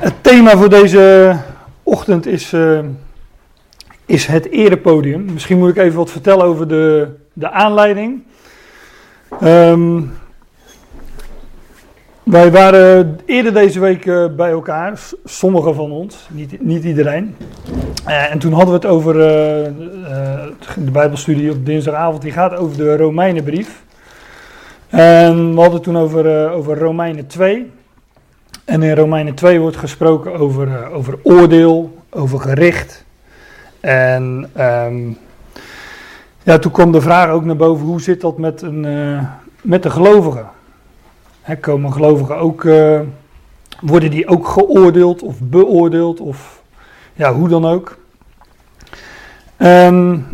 Het thema voor deze ochtend is, uh, is het erepodium. Misschien moet ik even wat vertellen over de, de aanleiding. Um, wij waren eerder deze week uh, bij elkaar, sommigen van ons, niet, niet iedereen. Uh, en toen hadden we het over de Bijbelstudie op dinsdagavond, die gaat over de Romeinenbrief. En we hadden het toen over, over Romeinen 2. En in Romeinen 2 wordt gesproken over, over oordeel, over gericht. En um, ja, toen kwam de vraag ook naar boven, hoe zit dat met, een, met de gelovigen? Komen gelovigen ook, uh, worden die ook geoordeeld of beoordeeld of ja, hoe dan ook.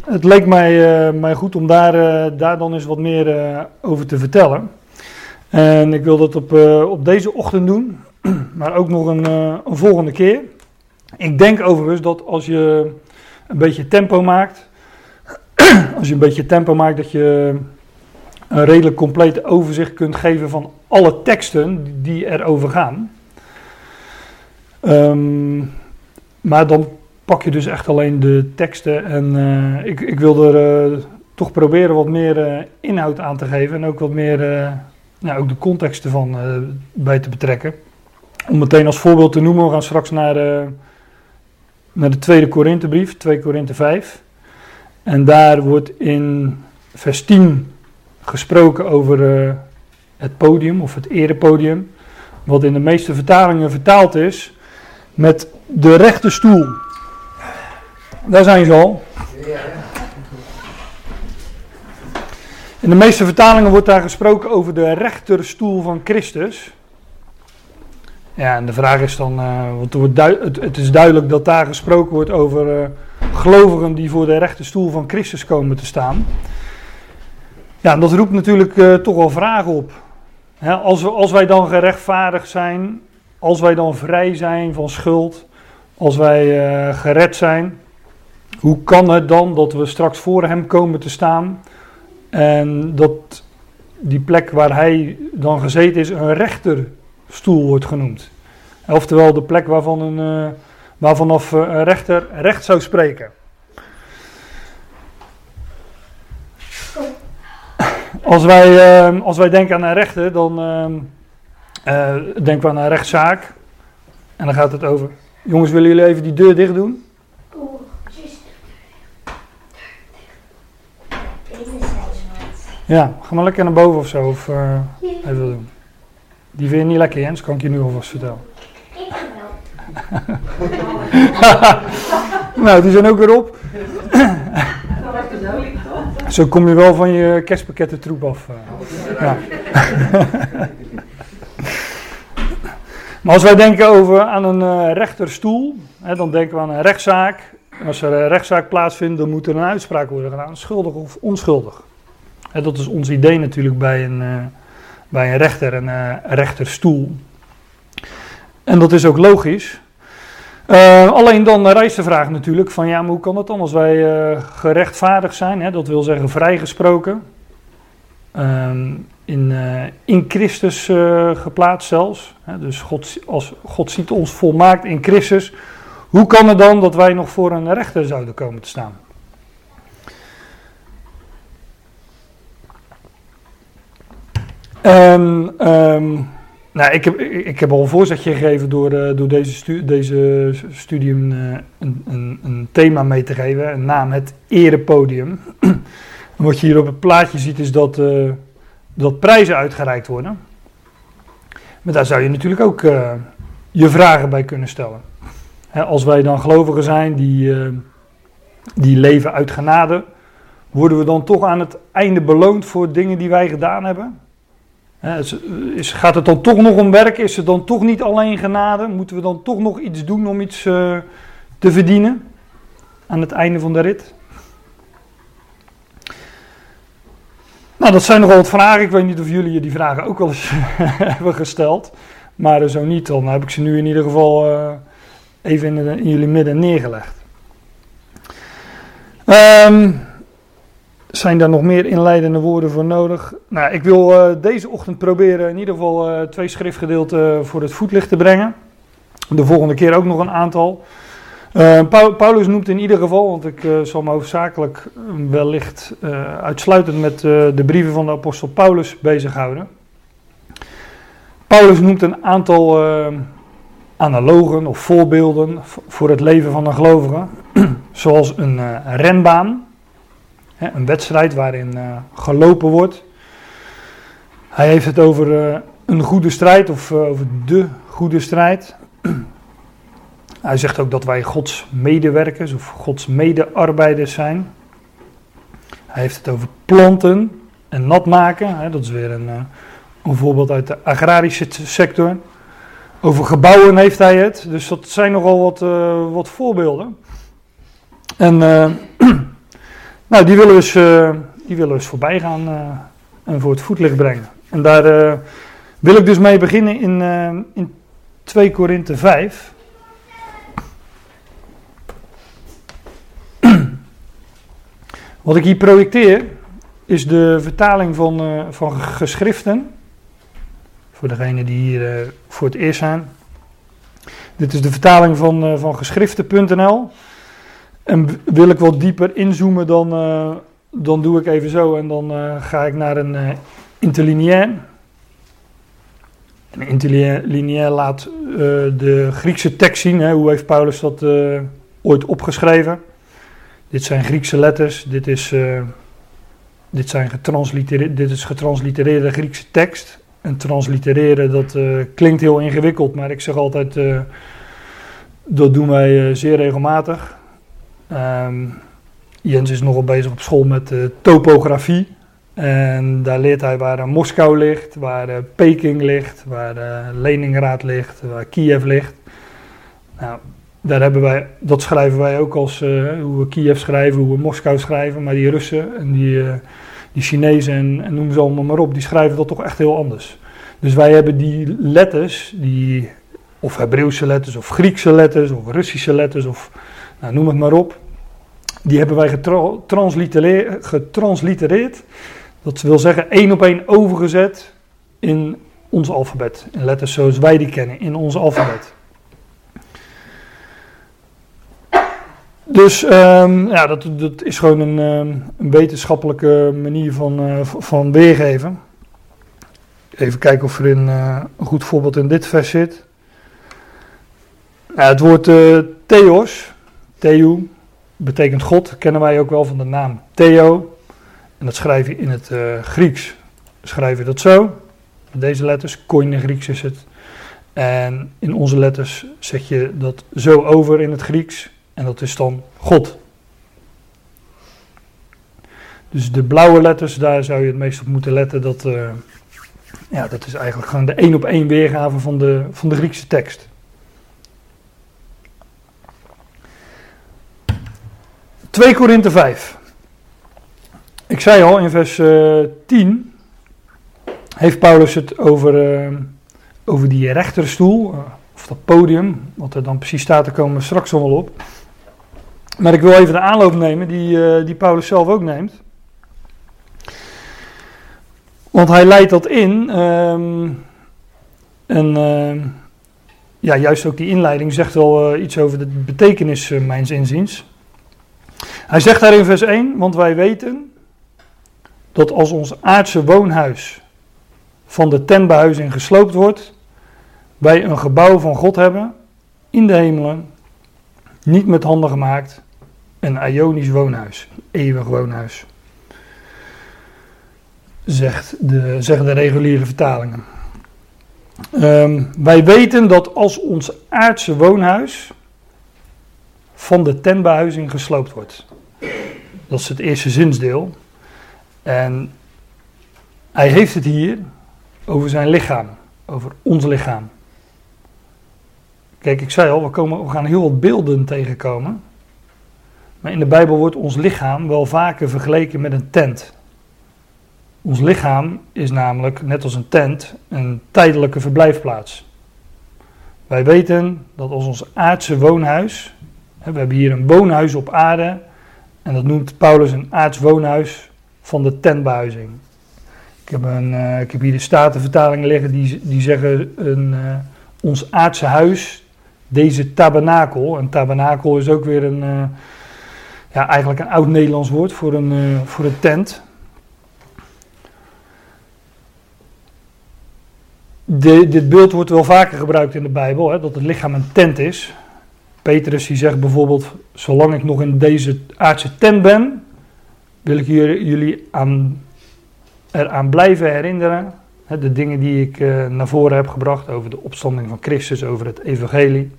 Het leek mij, mij goed om daar, daar dan eens wat meer over te vertellen. En ik wil dat op, op deze ochtend doen, maar ook nog een, een volgende keer. Ik denk overigens dat als je een beetje tempo maakt, als je een beetje tempo maakt, dat je een redelijk compleet overzicht kunt geven van alle teksten die erover gaan. Um, maar dan pak je dus echt alleen de teksten en uh, ik, ik wil er uh, toch proberen wat meer inhoud aan te geven en ook wat meer nou, ook de context ervan bij te betrekken. Om meteen als voorbeeld te noemen, we gaan straks naar de, naar de tweede Korinthebrief, 2 Korinthe 5. En daar wordt in vers 10 gesproken over het podium of het erepodium, wat in de meeste vertalingen vertaald is met de rechte stoel. Daar zijn ze al. In de meeste vertalingen wordt daar gesproken over de rechterstoel van Christus. Ja, en de vraag is dan, uh, want het, het, is duidelijk dat daar gesproken wordt over uh, gelovigen die voor de rechterstoel van Christus komen te staan. Ja, en dat roept natuurlijk uh, toch wel vragen op als, we, als wij dan gerechtvaardigd zijn, als wij dan vrij zijn van schuld, als wij gered zijn, hoe kan het dan dat we straks voor Hem komen te staan en dat die plek waar Hij dan gezeten is een rechterstoel wordt genoemd? Oftewel de plek waarvan een, uh, waarvanaf een rechter recht zou spreken. Als wij, uh, als wij denken aan een rechter, dan uh, denken we aan een rechtszaak. En dan gaat het over. Jongens, willen jullie even die deur dicht doen? Ja, ga maar lekker naar boven of zo. Of uh, even doen. Die vind je niet lekker, Jens, kan ik je nu alvast vertellen. Ik wel. nou, die zijn ook weer op. Zo kom je wel van je kerstpakketten troep af. Uh. Ja. maar als wij denken over aan een uh, rechterstoel, hè, dan denken we aan een rechtszaak. Als er een rechtszaak plaatsvindt, dan moet er een uitspraak worden gedaan, schuldig of onschuldig. Hè, dat is ons idee natuurlijk bij een, uh, bij een rechter, een rechterstoel. En dat is ook logisch, uh, alleen dan rijst de vraag natuurlijk van ja, maar hoe kan dat dan als wij uh, gerechtvaardigd zijn, hè, dat wil zeggen vrijgesproken, uh, in, uh, in Christus geplaatst zelfs. Hè, dus God, als God ziet ons volmaakt in Christus, hoe kan het dan dat wij nog voor een rechter zouden komen te staan? En um, nou, ik heb, ik heb al een voorzetje gegeven door, uh, door deze, stu studie een, uh, een, een, thema mee te geven, een naam, het erepodium. wat je hier op het plaatje ziet is dat, uh, dat prijzen uitgereikt worden. Maar daar zou je natuurlijk ook je vragen bij kunnen stellen. Hè, als wij dan gelovigen zijn die, die leven uit genade, worden we dan toch aan het einde beloond voor dingen die wij gedaan hebben? Gaat het dan toch nog om werk? Is het dan toch niet alleen genade? Moeten we dan toch nog iets doen om iets uh, te verdienen aan het einde van de rit? Nou, dat zijn nogal wat vragen. Ik weet niet of jullie je die vragen ook wel eens hebben gesteld. Maar zo niet, dan heb ik ze nu in ieder geval uh, even in, in, jullie midden neergelegd. Um, zijn daar nog meer inleidende woorden voor nodig? Nou, ik wil uh, deze ochtend proberen in ieder geval uh, twee schriftgedeelten voor het voetlicht te brengen. de volgende keer ook nog een aantal. Paulus noemt in ieder geval, want ik zal me hoofdzakelijk wellicht uitsluitend met de brieven van de apostel Paulus bezighouden. Paulus noemt een aantal analogen of voorbeelden voor het leven van een gelovige. Zoals een renbaan, hè, een wedstrijd waarin uh, gelopen wordt. Hij heeft het over uh, een goede strijd of over de goede strijd. Hij zegt ook dat wij Gods medewerkers of Gods medearbeiders zijn. Hij heeft het over planten en nat maken. Hè, dat is weer een, een voorbeeld uit de agrarische sector. Over gebouwen heeft hij het. Dus dat zijn nogal wat, wat voorbeelden. En nou, die willen we eens, uh, die willen we voorbij gaan en voor het voetlicht brengen. En daar wil ik dus mee beginnen in, in 2 Korinthe 5. Wat ik hier projecteer is de vertaling van, van geschriften voor degenen die hier voor het eerst zijn. Dit is de vertaling van, van geschriften.nl. En wil ik wat dieper inzoomen, dan, uh, dan doe ik even zo en dan ga ik naar een interlineair. Een interlineair laat de Griekse tekst zien. Hè. Hoe heeft Paulus dat ooit opgeschreven? Dit zijn Griekse letters. Dit is, dit zijn dit is getranslitereerde Griekse tekst. En translitereren, dat uh, klinkt heel ingewikkeld, maar ik zeg altijd, uh, dat doen wij uh, zeer regelmatig. Um, Jens is nogal bezig op school met topografie. En daar leert hij waar Moskou ligt, waar Peking ligt, waar Leningrad ligt, waar Kiev ligt. Nou, daar hebben wij, dat schrijven wij ook als hoe we Kiev schrijven, hoe we Moskou schrijven. Maar die Russen en die die Chinezen en, en noem ze allemaal maar op, die schrijven dat toch echt heel anders. Dus wij hebben die letters, die, of Hebreeuwse letters, of Griekse letters, of Russische letters, of nou, noem het maar op. Die hebben wij getranslitereerd. Dat wil zeggen één op één overgezet in ons alfabet. In letters zoals wij die kennen, in ons alfabet. Dus um, ja, dat, is gewoon een, um, een wetenschappelijke manier van, uh, van weergeven. Even kijken of er een goed voorbeeld in dit vers zit. Nou, het woord uh, theos, theou, betekent God. kennen wij ook wel van de naam Theo. En dat schrijf je in het Grieks. Schrijf je dat zo. Met deze letters, koine Grieks is het. En in onze letters zet je dat zo over in het Grieks. En dat is dan God. Dus de blauwe letters, daar zou je het meest op moeten letten. Dat, uh, ja, dat is eigenlijk gewoon de één op één weergave van de, van de Griekse tekst. 2 Korinthe 5. Ik zei al in vers uh, eh, 10 heeft Paulus het over, uh, over die rechterstoel, of dat podium, wat er dan precies staat, daar komen we straks al wel op. Maar ik wil even de aanloop nemen die, die Paulus zelf ook neemt. Want hij leidt dat in. Um, en uh, ja, juist ook die inleiding zegt wel iets over de betekenis, uh, mijns inziens. Hij zegt daar in vers 1: Want wij weten dat als ons aardse woonhuis van de tentbehuizing gesloopt wordt, wij een gebouw van God hebben in de hemelen, niet met handen gemaakt, een Ionisch woonhuis, een eeuwig woonhuis. Zegt de, zeggen de reguliere vertalingen. Ehm, wij weten dat als ons aardse woonhuis van de tentbehuizing gesloopt wordt. Dat is het eerste zinsdeel. En hij heeft het hier over zijn lichaam, over ons lichaam. Kijk, ik zei al, we, komen, we gaan heel wat beelden tegenkomen. Maar in de Bijbel wordt ons lichaam wel vaker vergeleken met een tent. Ons lichaam is namelijk, net als een tent, een tijdelijke verblijfplaats. Wij weten dat als ons aardse woonhuis, we hebben hier een woonhuis op aarde, en dat noemt Paulus een aards woonhuis van de tentbehuizing. Ik heb, een, heb hier de Statenvertalingen liggen die, die zeggen een, uh, ons aardse huis deze tabernakel. En tabernakel is ook weer een, uh, ja, eigenlijk een oud Nederlands woord voor een, voor een tent. Dit beeld wordt wel vaker gebruikt in de Bijbel, hè, dat het lichaam een tent is. Petrus die zegt bijvoorbeeld, zolang ik nog in deze aardse tent ben, wil ik jullie aan, eraan blijven herinneren. De dingen die ik uh, naar voren heb gebracht over de opstanding van Christus, over het evangelie.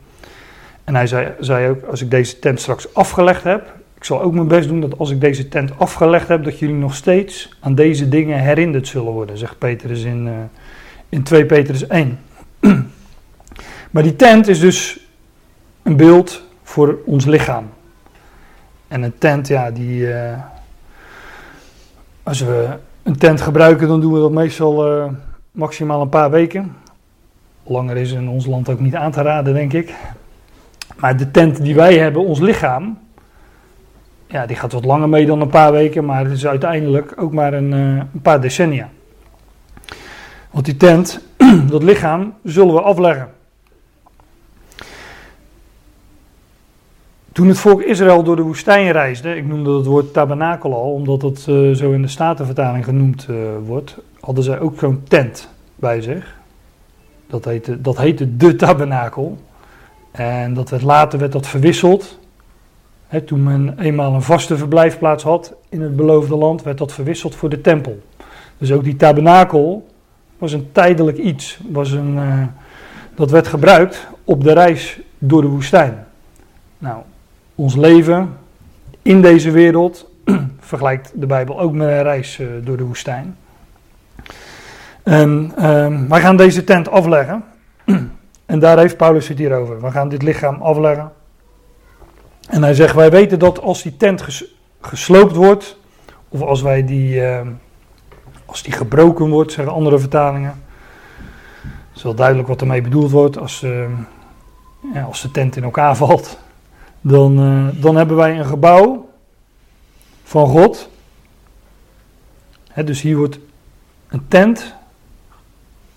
En hij zei, zei ook, als ik deze tent straks afgelegd heb, ik zal ook mijn best doen dat als ik deze tent afgelegd heb, dat jullie nog steeds aan deze dingen herinnerd zullen worden, zegt Petrus in, uh, in 2 Petrus 1. maar die tent is dus een beeld voor ons lichaam. En een tent, ja, die. Uh, als we een tent gebruiken, dan doen we dat meestal uh, maximaal een paar weken. Langer is in ons land ook niet aan te raden, denk ik. Maar de tent die wij hebben, ons lichaam, ja, die gaat wat langer mee dan een paar weken, maar het is uiteindelijk ook maar een, uh, een paar decennia. Want die tent, dat lichaam, zullen we afleggen. Toen het volk Israël door de woestijn reisde, ik noemde het woord tabernakel al, omdat het uh, zo in de Statenvertaling genoemd uh, wordt, hadden zij ook zo'n tent bij zich. Dat heette, dat heette de tabernakel. En dat werd, later werd dat verwisseld. He, toen men eenmaal een vaste verblijfplaats had in het beloofde land, werd dat verwisseld voor de tempel. Dus ook die tabernakel was een tijdelijk iets. Was een, uh, dat werd gebruikt op de reis door de woestijn. Nou, ons leven in deze wereld vergelijkt de Bijbel ook met een reis uh, door de woestijn. En uh, wij gaan deze tent afleggen. en daar heeft Paulus het hier over. We gaan dit lichaam afleggen. En hij zegt: Wij weten dat als die tent ges gesloopt wordt, of als wij die, uh, als die gebroken wordt, zeggen andere vertalingen. Het is wel duidelijk wat ermee bedoeld wordt. Als, ehm, ja, als de tent in elkaar valt, dan, uh, dan hebben wij een gebouw van God. dus hier wordt een tent,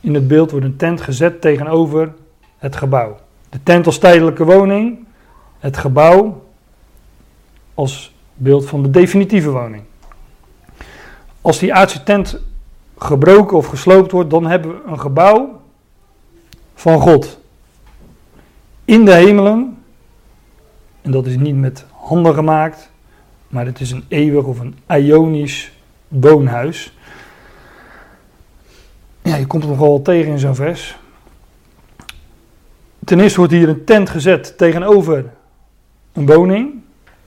in het beeld wordt een tent gezet tegenover het gebouw. De tent als tijdelijke woning, het gebouw als beeld van de definitieve woning. Als die aardse tent gebroken of gesloopt wordt, dan hebben we een gebouw van God. In de hemelen en dat is niet met handen gemaakt, maar het is een eeuwig of een ionisch woonhuis. Ja, je komt het nogal tegen in zo'n vers. Ten eerste wordt hier een tent gezet tegenover een woning.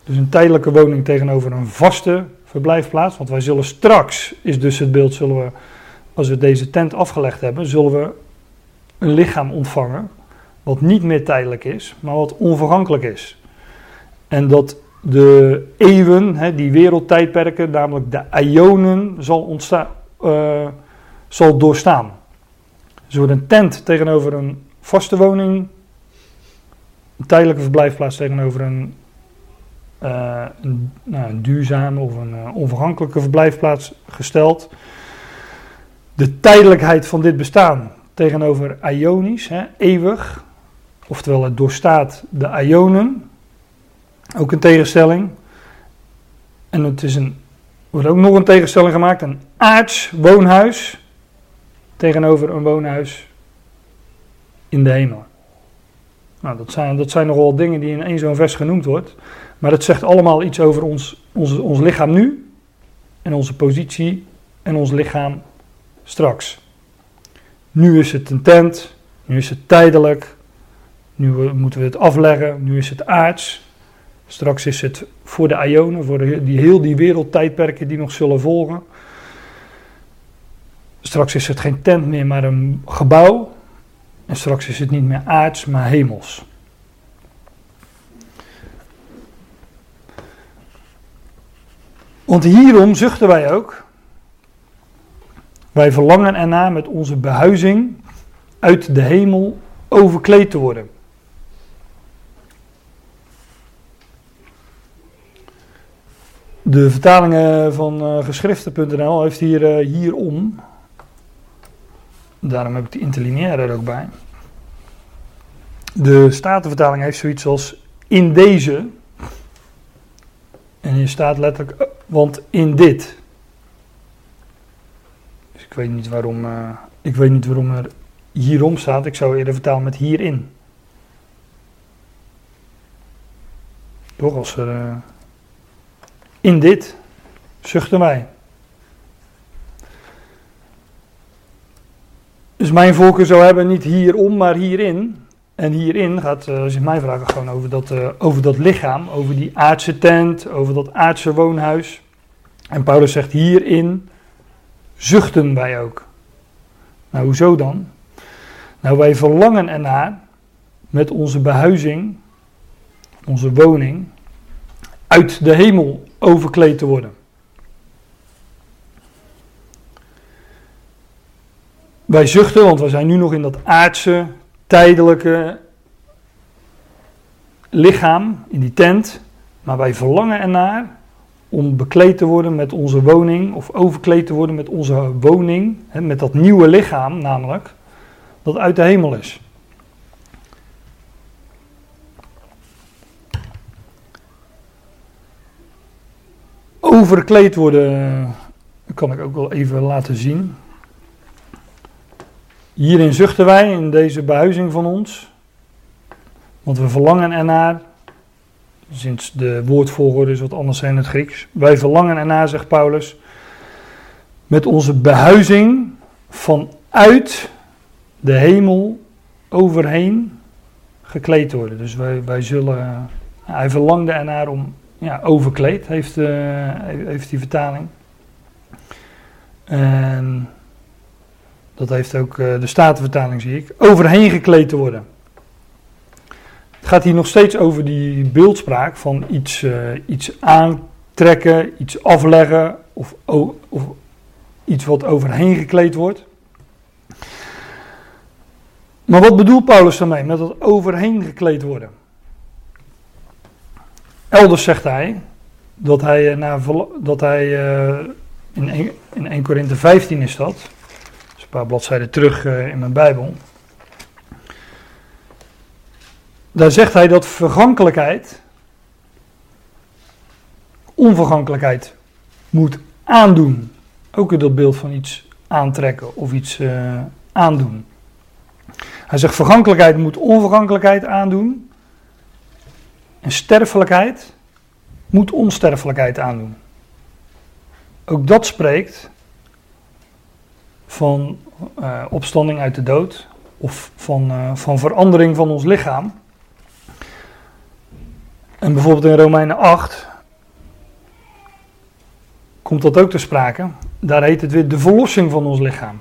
Dus een tijdelijke woning tegenover een vaste verblijfplaats. Want wij zullen straks, is dus het beeld, zullen we, als we deze tent afgelegd hebben, zullen we een lichaam ontvangen. Wat niet meer tijdelijk is, maar wat onvergankelijk is. En dat de eeuwen, hè, die wereldtijdperken, namelijk de ionen, zal, ontstaan, uh, zal doorstaan. Dus wordt een tent tegenover een vaste woning, een tijdelijke verblijfplaats tegenover een, uh, een duurzame of een uh, onvergankelijke verblijfplaats gesteld. De tijdelijkheid van dit bestaan tegenover ionisch, hè, eeuwig, oftewel het doorstaat de ionen. Ook een tegenstelling. En het is een, wordt ook nog een tegenstelling gemaakt: een aards woonhuis tegenover een woonhuis in de hemel. Nou, dat zijn, dat zijn nogal dingen die in één zo'n vers genoemd wordt. Maar het zegt allemaal iets over ons, ons, ons lichaam nu. En onze positie en ons lichaam straks. Nu is het een tent. Nu is het tijdelijk. Nu moeten we het afleggen. Nu is het aards. Straks is het voor de Ionen, voor de, die, heel die wereldtijdperken die nog zullen volgen. Straks is het geen tent meer, maar een gebouw. En straks is het niet meer aards, maar hemels. Want hierom zuchten wij ook. Wij verlangen ernaar met onze behuizing uit de hemel overkleed te worden. De vertalingen van uh, geschriften.nl heeft hier uh, hierom. Daarom heb ik de interlineaire er ook bij. De Statenvertaling heeft zoiets als in deze. En je staat letterlijk, eh, want in dit. Dus ik weet niet waarom, ik weet niet waarom er hierom staat. Ik zou eerder vertalen met hierin. Toch als er. In dit zuchten wij. Dus mijn voorkeur zou hebben niet hierom, maar hierin. En hierin gaat, eh, als je mij vraagt, gewoon over dat, uh, over dat lichaam, over die aardse tent, over dat aardse woonhuis. En Paulus zegt hierin zuchten wij ook. Nou, hoezo dan? Nou, wij verlangen ernaar met onze behuizing, onze woning, uit de hemel overkleed te worden. Wij zuchten, want we zijn nu nog in dat aardse, tijdelijke lichaam, in die tent. Maar wij verlangen ernaar om bekleed te worden met onze woning, of overkleed te worden met onze woning, met dat nieuwe lichaam namelijk, dat uit de hemel is. Overkleed worden, kan ik ook wel even laten zien. Hierin zuchten wij, in deze behuizing van ons. Want we verlangen ernaar, sinds de woordvolgorde is wat anders zijn in het Grieks. Wij verlangen ernaar, zegt Paulus, met onze behuizing vanuit de hemel overheen gekleed worden. Dus wij, wij zullen, hij verlangde ernaar om, ja, overkleed, heeft, uh, heeft die vertaling. En dat heeft ook uh, de Statenvertaling, zie ik. Overheen gekleed te worden. Het gaat hier nog steeds over die beeldspraak van iets, uh, iets aantrekken, iets afleggen of, of iets wat overheen gekleed wordt. Maar wat bedoelt Paulus daarmee met dat overheen gekleed worden? Elders zegt hij dat hij, eh, dat hij in 1, in 1 Korinthe 15 is dat, paar bladzijden terug uh, in mijn Bijbel. Daar zegt hij dat vergankelijkheid, onvergankelijkheid moet aandoen. Ook in dat beeld van iets aantrekken of iets aandoen. Hij zegt vergankelijkheid moet onvergankelijkheid aandoen. En sterfelijkheid moet onsterfelijkheid aandoen. Ook dat spreekt van uh, opstanding uit de dood of van, uh, van verandering van ons lichaam. En bijvoorbeeld in Romeinen 8 komt dat ook ter sprake. Daar heet het weer de verlossing van ons lichaam.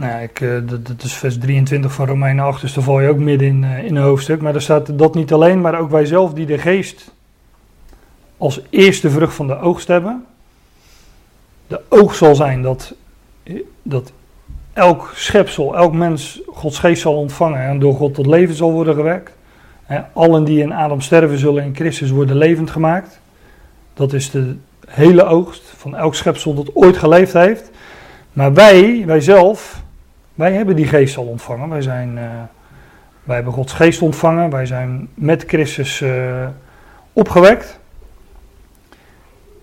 Nou ik, uh, dat, dat, is vers 23 van Romeinen 8, dus daar val je ook midden in, in een hoofdstuk. Maar daar staat dat niet alleen, maar ook wij zelf die de geest als eerste vrucht van de oogst hebben de oog zal zijn dat, dat elk schepsel, elk mens Gods geest zal ontvangen en door God tot leven zal worden gewekt. Allen die in Adam sterven zullen in Christus worden levend gemaakt. Dat is de hele oogst van elk schepsel dat ooit geleefd heeft. Maar wij, wij zelf, wij hebben die geest al ontvangen. Wij, zijn, uh, wij hebben Gods geest ontvangen. Wij zijn met Christus uh, opgewekt.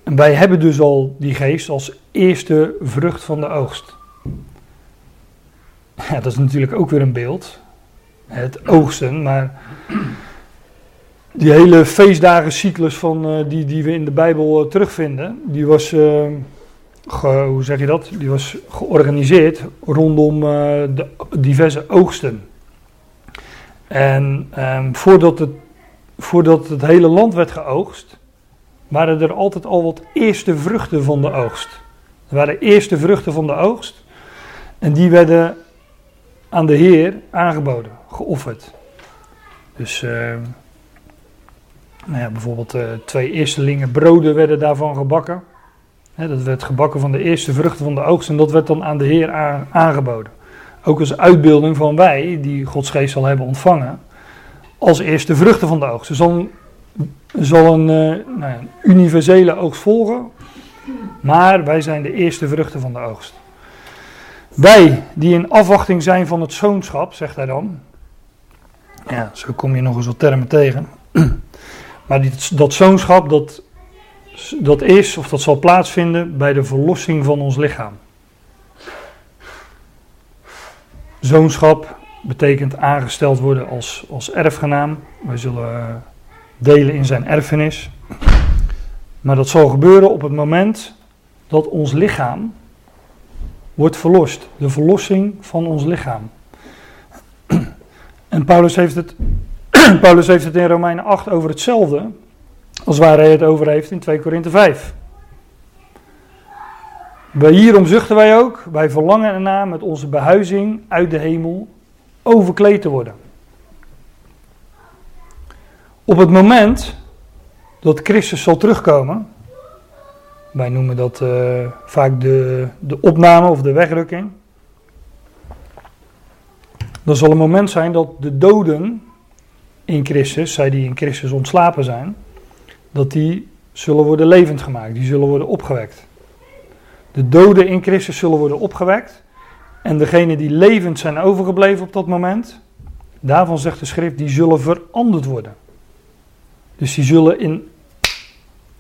En wij hebben dus al die geest als eerste vrucht van de oogst. Ja, dat is natuurlijk ook weer een beeld. Het oogsten, maar die hele feestdagencyclus van, uh, die, die we in de Bijbel terugvinden, die was, hoe zeg je dat? Die was georganiseerd rondom de diverse oogsten. En um, voordat, het, voordat het hele land werd geoogst, waren er altijd al wat eerste vruchten van de oogst. Er waren eerste vruchten van de oogst. En die werden aan de Heer aangeboden, geofferd. Dus uh, nou ja, bijvoorbeeld uh, twee eerstelingen broden werden daarvan gebakken. Dat werd gebakken van de eerste vruchten van de oogst en dat werd dan aan de Heer aangeboden. Ook als uitbeelding van wij, die Gods geest zal hebben ontvangen, als eerste vruchten van de oogst. Dan zal een, uh, nou universele oogst volgen, maar wij zijn de eerste vruchten van de oogst. Wij die in afwachting zijn van het zoonschap, zegt hij dan. Ja, zo kom je nog eens wat termen tegen. Maar die, dat zoonschap, dat, dat is of dat zal plaatsvinden bij de verlossing van ons lichaam. Zoonschap betekent aangesteld worden als, als erfgenaam. Wij zullen delen in zijn erfenis. Maar dat zal gebeuren op het moment dat ons lichaam wordt verlost. De verlossing van ons lichaam. En Paulus heeft het, Paulus heeft het in Romeinen 8 over hetzelfde als waar hij het over heeft in 2 Korinthe 5. Bij hierom zuchten wij ook, wij verlangen erna met onze behuizing uit de hemel overkleed te worden. Op het moment dat Christus zal terugkomen, wij noemen dat uh, vaak de, de opname of de wegrukking. Dan zal een moment zijn dat de doden in Christus, zij die in Christus ontslapen zijn, dat die zullen worden levend gemaakt, die zullen worden opgewekt. De doden in Christus zullen worden opgewekt. En degenen die levend zijn overgebleven op dat moment, daarvan zegt de schrift, die zullen veranderd worden. Dus die zullen in,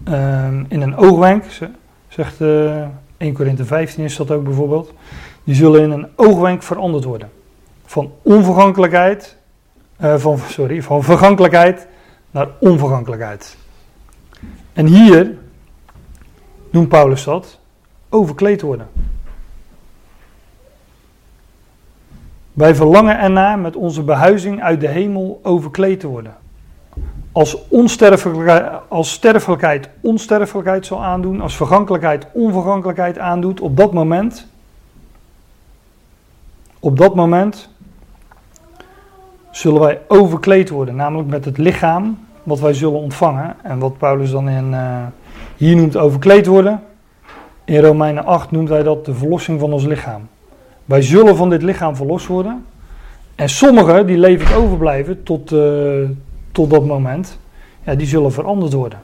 uh, in een oogwenk, zegt uh, 1 Korinthe 15 is dat ook bijvoorbeeld, die zullen in een oogwenk veranderd worden. Van onvergankelijkheid, uh, van, sorry, van vergankelijkheid naar onvergankelijkheid. En hier noemt Paulus dat overkleed worden. Wij verlangen erna met onze behuizing uit de hemel overkleed te worden. Als, onsterfelijkheid, als sterfelijkheid onsterfelijkheid zal aandoen, als vergankelijkheid onvergankelijkheid aandoet, op dat moment, op dat moment zullen wij overkleed worden, namelijk met het lichaam wat wij zullen ontvangen. En wat Paulus dan in, uh, hier noemt overkleed worden, in Romeinen 8 noemt hij dat de verlossing van ons lichaam. Wij zullen van dit lichaam verlost worden. En sommigen die levend overblijven tot, uh, tot dat moment, ja, die zullen veranderd worden.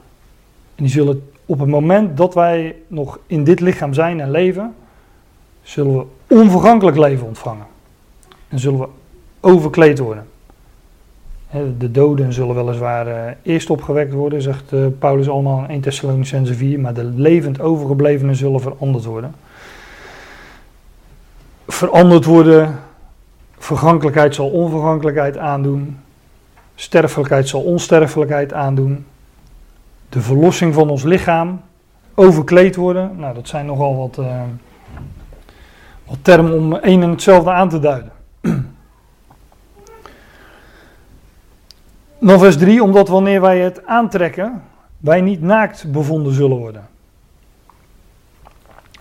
En die zullen op het moment dat wij nog in dit lichaam zijn en leven, zullen we onvergankelijk leven ontvangen. En zullen we overkleed worden. De doden zullen weliswaar uh, eerst opgewekt worden, zegt uh, Paulus allemaal in 1 Thessalonicense 4, maar de levend overgeblevenen zullen veranderd worden. Veranderd worden, vergankelijkheid zal onvergankelijkheid aandoen, sterfelijkheid zal onsterfelijkheid aandoen, de verlossing van ons lichaam, overkleed worden, nou dat zijn nogal wat, uh, wat termen om een en hetzelfde aan te duiden. Dan vers 3, omdat wanneer wij het aantrekken, wij niet naakt bevonden zullen worden.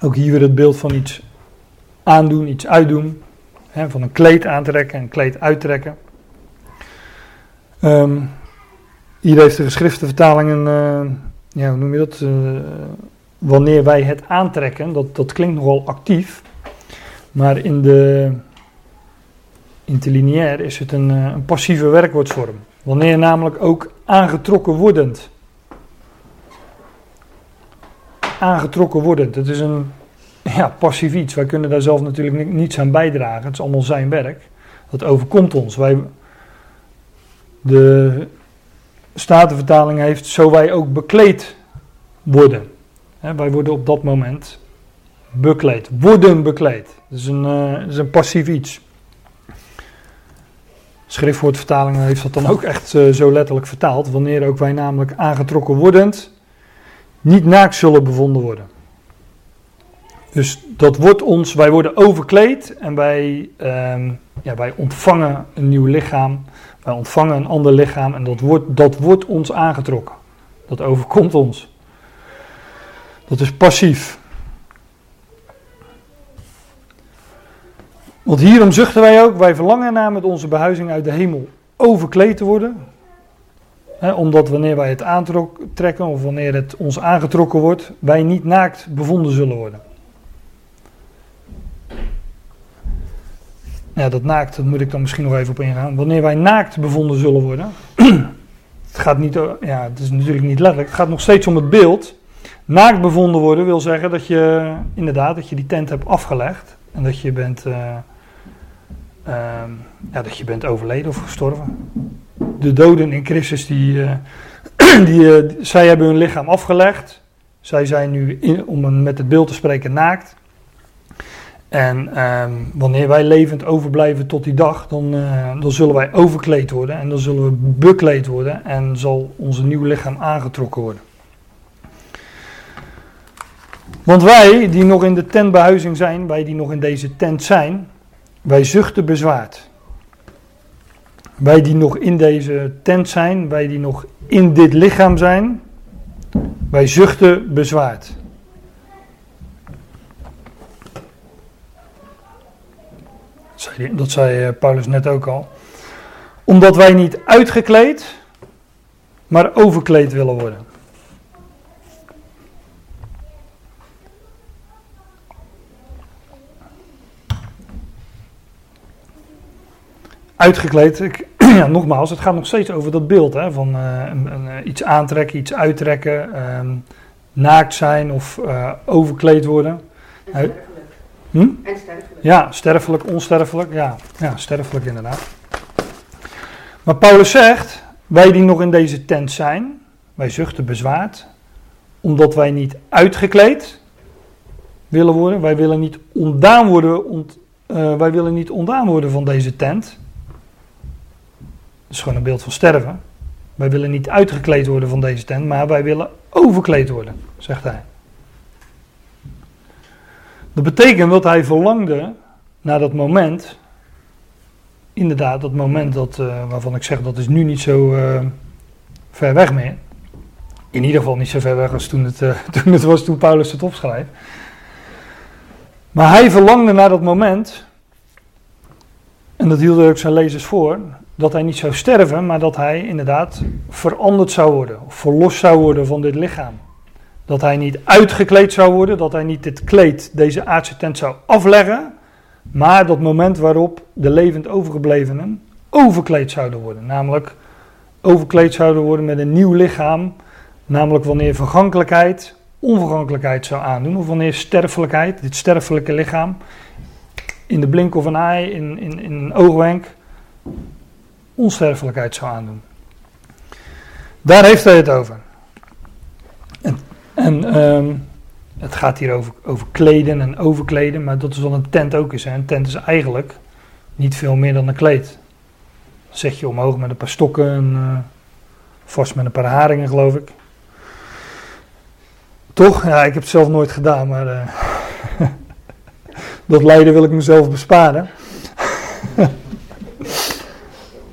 Ook hier weer het beeld van iets aandoen, iets uitdoen. Hè, van een kleed aantrekken en een kleed uittrekken. Um, hier heeft de geschriftenvertaling een, uh, ja, hoe noem je dat? Uh, wanneer wij het aantrekken, dat, dat klinkt nogal actief. Maar in de interlineair is het een, uh, een passieve werkwoordsvorm. Wanneer namelijk ook aangetrokken wordend. Aangetrokken wordend. Het is een ja, passief iets. Wij kunnen daar zelf natuurlijk niets aan bijdragen. Het is allemaal zijn werk. Dat overkomt ons. Wij, de Statenvertaling heeft zo wij ook bekleed worden. wij worden op dat moment bekleed. Worden bekleed. Dat is een, uh, dat is een passief iets. Schriftwoordvertaling heeft dat dan ook echt uh, zo letterlijk vertaald. Wanneer ook wij namelijk aangetrokken wordend niet naakt zullen bevonden worden. Dus dat wordt ons, wij worden overkleed en wij, uh, ja, wij ontvangen een nieuw lichaam. Wij ontvangen een ander lichaam en dat wordt, dat wordt ons aangetrokken. Dat overkomt ons. Dat is passief. Want hierom zuchten wij ook, wij verlangen naar met onze behuizing uit de hemel overkleed te worden. omdat wanneer wij het aantrekken of wanneer het ons aangetrokken wordt, wij niet naakt bevonden zullen worden. Ja, dat naakt, moet ik dan misschien nog even op ingaan. Wanneer wij naakt bevonden zullen worden. het gaat niet, ja, het is natuurlijk niet letterlijk. Het gaat nog steeds om het beeld. Naakt bevonden worden wil zeggen dat je inderdaad dat je die tent hebt afgelegd en dat je bent, uh, ja, dat je bent overleden of gestorven. De doden in Christus, die, uh, die, zij hebben hun lichaam afgelegd. Zij zijn nu, om met het beeld te spreken, naakt. En um, wanneer wij levend overblijven tot die dag, dan, uh, dan zullen wij overkleed worden en dan zullen we bekleed worden en zal onze nieuw lichaam aangetrokken worden. Want wij die nog in de tentbehuizing zijn, wij die nog in deze tent zijn, wij zuchten bezwaard. Wij die nog in deze tent zijn, wij die nog in dit lichaam zijn, wij zuchten bezwaard. Dat zei eh, Paulus net ook al. Omdat wij niet uitgekleed, maar overkleed willen worden. Uitgekleed, ik, ja, nogmaals, het gaat nog steeds over dat beeld hè, van uh, een, een, eh, iets aantrekken, iets uittrekken, um, naakt zijn of uh, overkleed worden. Hm? En sterfelijk. Ja, sterfelijk, onsterfelijk. Ja, ja, sterfelijk inderdaad. Maar Paulus zegt, wij die nog in deze tent zijn, wij zuchten bezwaard, omdat wij niet uitgekleed willen worden. Wij willen niet ontdaan worden, ont, uh, wij willen niet ontdaan worden van deze tent. Is gewoon een beeld van sterven. Wij willen niet uitgekleed worden van deze tent, maar wij willen overkleed worden, zegt hij. Dat betekent dat hij verlangde naar dat moment. Inderdaad, dat moment dat, uh, waarvan ik zeg dat is nu niet zo uh, ver weg meer. In ieder geval niet zo ver weg als toen het, uh, toen het was toen Paulus het opschrijft. Maar hij verlangde naar dat moment. En dat hield ook zijn lezers voor. Dat hij niet zou sterven, maar dat hij inderdaad veranderd zou worden. Verlost zou worden van dit lichaam. Dat hij niet uitgekleed zou worden, dat hij niet dit kleed, deze aardse tent zou afleggen, maar dat moment waarop de levend overgeblevenen overkleed zouden worden. Namelijk overkleed zouden worden met een nieuw lichaam, namelijk wanneer vergankelijkheid onvergankelijkheid zou aandoen, of wanneer sterfelijkheid, dit sterfelijke lichaam, in de blink of een ei, in, in een oogwenk, onsterfelijkheid zou aandoen. Daar heeft hij het over. En um, het gaat hier over, over kleden en overkleden, maar dat is wat een tent ook is. Hè. Een tent is eigenlijk niet veel meer dan een kleed. zet je omhoog met een paar stokken en uh, vast met een paar haringen, geloof ik. Toch? Ja, ik heb het zelf nooit gedaan, maar uh, dat lijden wil ik mezelf besparen.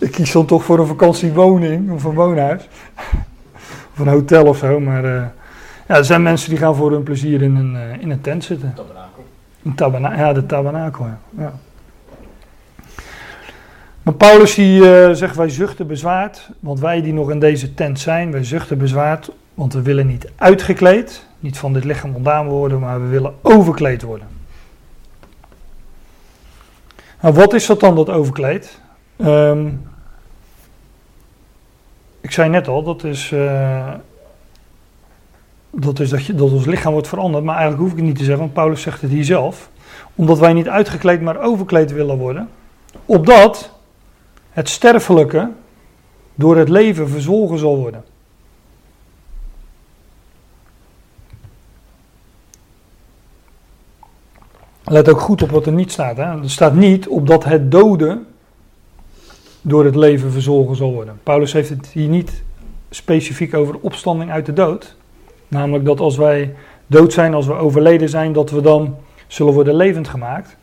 ik kies dan toch voor een vakantiewoning of een woonhuis. of een hotel of zo, maar... Uh, ja, er zijn mensen die gaan voor hun plezier in een, uh, in een tent zitten. Tabernakel. Een tabana ja, de tabernakel. Ja. ja. Maar Paulus die uh, zegt, wij zuchten bezwaard, want wij die nog in deze tent zijn, wij zuchten bezwaard, want we willen niet uitgekleed, niet van dit lichaam ontdaan worden, maar we willen overkleed worden. Nou, wat is dat dan, dat overkleed? Um, ik zei net al, dat is uh, dat is dat, je, dat ons lichaam wordt veranderd. Maar eigenlijk hoef ik het niet te zeggen, want Paulus zegt het hier zelf. Omdat wij niet uitgekleed, maar overkleed willen worden. Opdat het sterfelijke door het leven verzwolgen zal worden. Let ook goed op wat er niet staat. Hè? Er staat niet opdat het doden door het leven verzwolgen zal worden. Paulus heeft het hier niet specifiek over opstanding uit de dood. Namelijk dat als wij dood zijn, als we overleden zijn, dat we dan zullen worden levend gemaakt.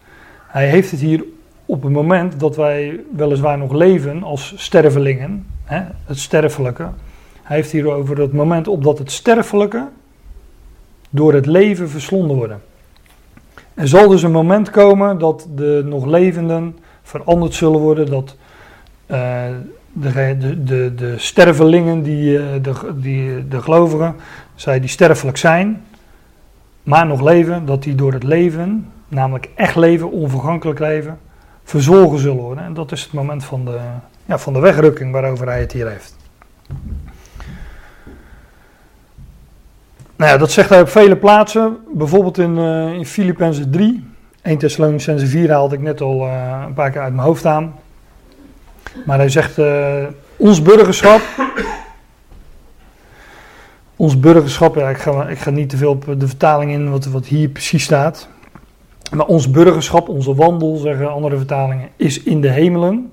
Hij heeft het hier op het moment dat wij weliswaar nog leven als stervelingen, hè, het sterfelijke. Hij heeft hier over het moment opdat het sterfelijke door het leven verslonden worden. Er zal dus een moment komen dat de nog levenden veranderd zullen worden, dat uh, de, de, de, stervelingen, die, uh, de, die, de gelovigen, zij die sterfelijk zijn, maar nog leven, dat die door het leven, namelijk echt leven, onvergankelijk leven, verzorgen zullen worden. En dat is het moment van de, ja, van de wegrukking waarover hij het hier heeft. Nou ja, dat zegt hij op vele plaatsen, bijvoorbeeld in, uh, in Filippenzen 3, 1 Thessalonicense 4 haalde ik net al een paar keer uit mijn hoofd aan. Maar hij zegt, uh, ons burgerschap... Ons burgerschap, ja, ik ga, ik ga niet te veel op de vertaling in wat, wat hier precies staat. Maar ons burgerschap, onze wandel, zeggen andere vertalingen, is in de hemelen.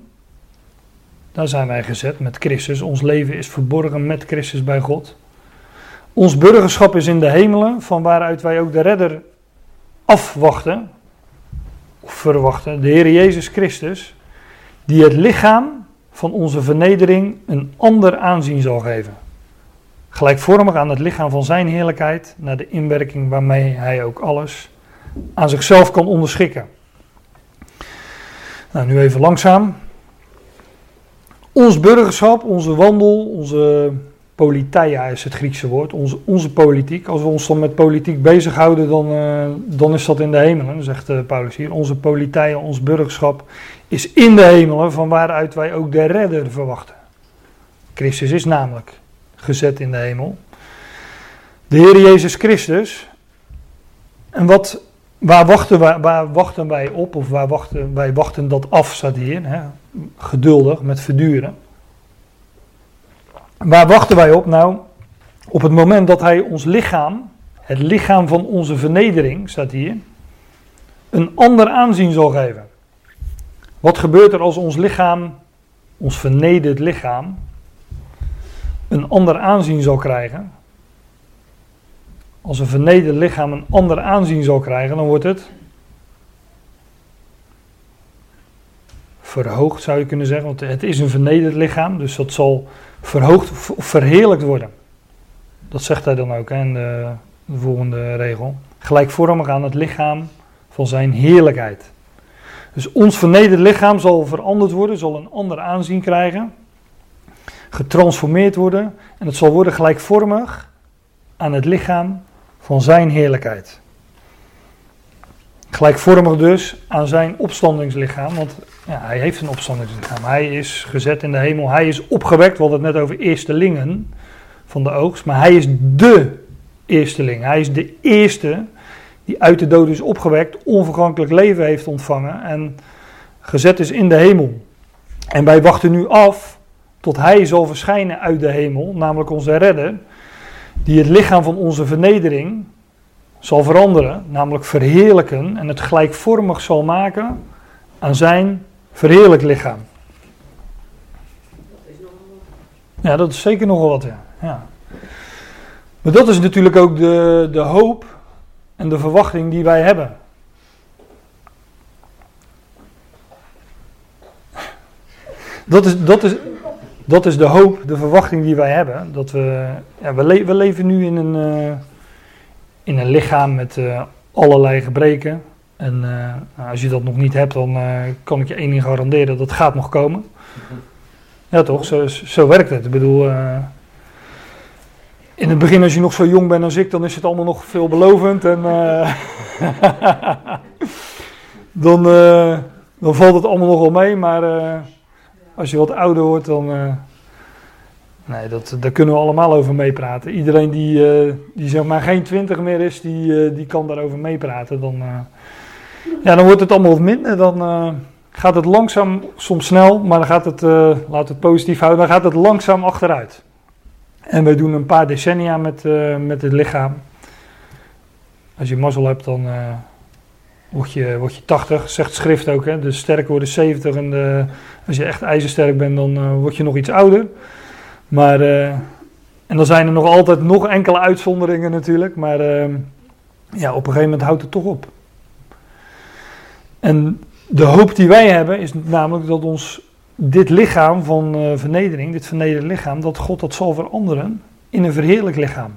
Daar zijn wij gezet met Christus. Ons leven is verborgen met Christus bij God. Ons burgerschap is in de hemelen, van waaruit wij ook de redder afwachten, of verwachten, de Heer Jezus Christus, die het lichaam van onze vernedering een ander aanzien zal geven. Gelijkvormig aan het lichaam van zijn heerlijkheid, naar de inwerking waarmee hij ook alles aan zichzelf kan onderschikken. Nou, nu even langzaam. Ons burgerschap, onze wandel, onze politeia is het Griekse woord, onze, onze politiek. Als we ons dan met politiek bezighouden, dan, uh, dan is dat in de hemelen, zegt uh, Paulus hier. Onze politeia, ons burgerschap is in de hemelen, van waaruit wij ook de redder verwachten. Christus is namelijk gezet in de hemel. De Heer Jezus Christus. En wat, waar, wachten wij, waar wachten wij op, of waar wachten, wij wachten dat af, staat hier. Hè? Geduldig, met verduren. Waar wachten wij op? Nou, op het moment dat hij ons lichaam, het lichaam van onze vernedering, staat hier, een ander aanzien zal geven. Wat gebeurt er als ons lichaam, ons vernederd lichaam, een ander aanzien zal krijgen? Als een vernederd lichaam een ander aanzien zal krijgen, dan wordt het verhoogd, zou je kunnen zeggen. Want het is een vernederd lichaam, dus dat zal verhoogd of verheerlijkt worden. Dat zegt hij dan ook in de, de volgende regel. Gelijkvormig aan het lichaam van zijn heerlijkheid. Dus ons vernederd lichaam zal veranderd worden, zal een ander aanzien krijgen, getransformeerd worden en het zal worden gelijkvormig aan het lichaam van zijn heerlijkheid. Gelijkvormig dus aan zijn opstandingslichaam, want ja, hij heeft een opstandingslichaam. Hij is gezet in de hemel, hij is opgewekt. We hadden het net over eerstelingen van de oogst, maar hij is de eersteling. Hij is de eerste die uit de dood is opgewekt, onvergankelijk leven heeft ontvangen en gezet is in de hemel. En wij wachten nu af tot hij zal verschijnen uit de hemel, namelijk onze redder, die het lichaam van onze vernedering zal veranderen, namelijk verheerlijken en het gelijkvormig zal maken aan zijn verheerlijk lichaam. Ja, dat is zeker nogal wat, ja. ja. Maar dat is natuurlijk ook de, de hoop en de verwachting die wij hebben. Dat is, dat is, dat is de hoop, de verwachting die wij hebben. Dat we, ja, we, we leven nu in een, uh, in een lichaam met uh, allerlei gebreken. En uh, als je dat nog niet hebt, dan kan ik je één ding garanderen: dat gaat nog komen. Ja, toch? Zo, zo werkt het. Ik bedoel, in het begin, als je nog zo jong bent als ik, dan is het allemaal nog veelbelovend. En dan, dan valt het allemaal nog wel mee. Maar als je wat ouder wordt, dan. Nee, dat, daar kunnen we allemaal over meepraten. Iedereen die, die zeg maar geen twintig meer is, die, die kan daarover meepraten. Dan, ja, dan wordt het allemaal wat minder. Dan gaat het langzaam, soms snel, maar dan gaat het, laat het positief houden, dan gaat het langzaam achteruit. En wij doen een paar decennia met, met het lichaam. Als je mazzel hebt, dan word je, word je 80, zegt schrift ook. Hè? De sterke worden 70 en de, als je echt ijzersterk bent, dan word je nog iets ouder. Maar, en dan zijn er nog altijd nog enkele uitzonderingen natuurlijk, maar ja, op een gegeven moment houdt het toch op. En de hoop die wij hebben is namelijk dat ons dit lichaam van vernedering, dit vernederde lichaam, dat God dat zal veranderen in een verheerlijk lichaam.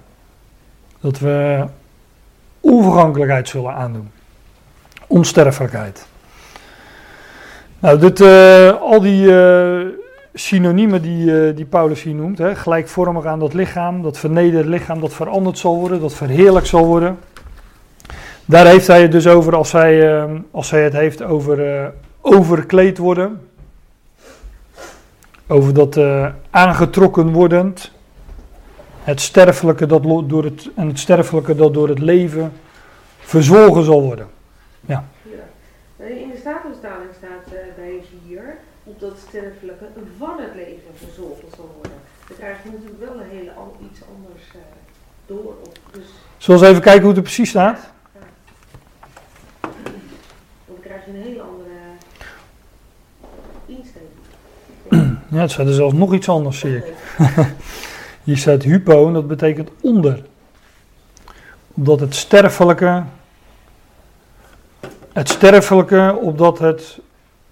Dat we onvergankelijkheid zullen aandoen onsterfelijkheid. Nou, dit, uh, al die uh, synoniemen die, die Paulus hier noemt, hè, gelijkvormig aan dat lichaam, dat vernederde lichaam dat veranderd zal worden, dat verheerlijk zal worden. Daar heeft hij het dus over als hij, als hij het heeft over overkleed worden. Over dat aangetrokken wordend. Het sterfelijke dat door het, en het sterfelijke dat door het leven verzwolgen zal worden. Ja. vertaling staat uh, bij 4, opdat het sterfelijke van het leven verzorgd zal worden. Dan krijg je natuurlijk wel een hele iets anders uh, door. Dus Zullen we eens even kijken hoe het er precies staat? Ja. Dan krijg je een hele andere insteek. Ja, het staat er zelfs nog iets anders, zie ik. Hier staat hypo en dat betekent onder. Omdat het sterfelijke, het sterfelijke, opdat het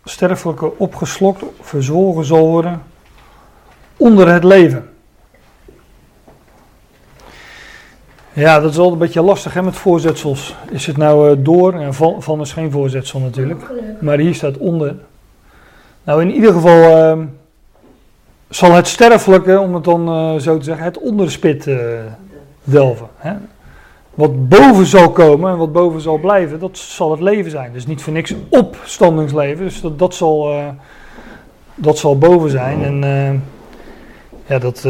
sterfelijke opgeslokt, verzwolgen zal worden onder het leven. Ja, dat is altijd een beetje lastig hè, met voorzetsels. Is het nou uh, door? En van, van is geen voorzetsel natuurlijk. Maar hier staat onder. Nou, in ieder geval uh, zal het sterfelijke, om het dan uh, zo te zeggen, het onderspit uh, delven. Hè? Wat boven zal komen en wat boven zal blijven, dat zal het leven zijn. Dus niet voor niks opstandingsleven. Dus dat, zal, uh, dat zal boven zijn. En ja, dat,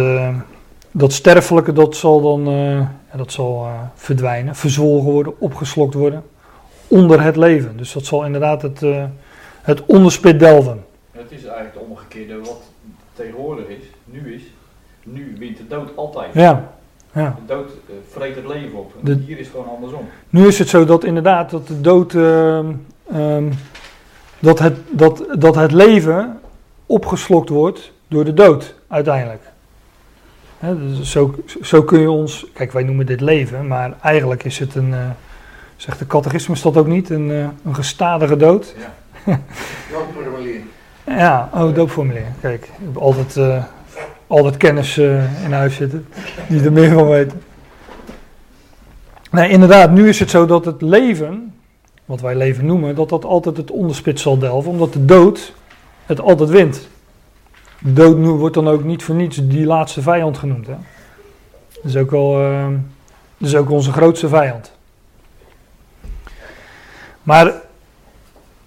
dat sterfelijke, dat zal dan dat zal, verdwijnen, verzwolgen worden, opgeslokt worden. Onder het leven. Dus dat zal inderdaad het, het onderspit delven. Het is eigenlijk het omgekeerde wat tegenwoordig is, nu is. Nu wint de dood altijd. Ja. ja. De dood uh, vreet het leven op. En De- hier is gewoon andersom. Nu is het zo dat inderdaad dat de dood, ehm, ehm, dat, het, dat, dat het leven opgeslokt wordt door de dood uiteindelijk. Hè, dus zo, zo kun je ons, kijk wij noemen dit leven, maar eigenlijk is het een, eh, zegt de catechismus dat ook niet, een, eh, een gestadige dood. Ja. Doodformulier. Ja, oh, doopformulier. Kijk, ik heb altijd, eh, altijd kennis eh, in huis zitten, die er meer van weten. Nee, inderdaad, nu is het zo dat het leven, wat wij leven noemen, dat dat altijd het onderspit zal delven, omdat de dood het altijd wint. De dood wordt dan ook niet voor niets die laatste vijand genoemd. Hè? Dat is ook wel, eh, dat is ook onze grootste vijand. Maar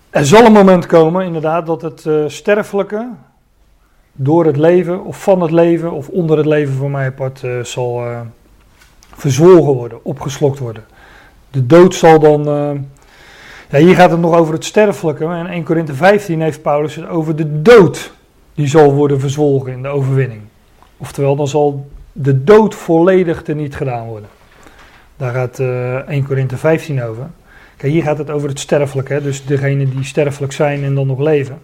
er zal een moment komen, inderdaad, dat het eh, sterfelijke door het leven, of van het leven, of onder het leven voor mij apart, eh, zal eh, verzwolgen worden, opgeslokt worden. De dood zal dan. ja, hier gaat het nog over het sterfelijke. En in 1 Korinthe 15 heeft Paulus het over de dood. Die zal worden verzwolgen in de overwinning. Oftewel, dan zal de dood volledig teniet gedaan worden. Daar gaat eh 1 Korinthe 15 over. Kijk, hier gaat het over het sterfelijke, hè? dus degenen die sterfelijk zijn en dan nog leven.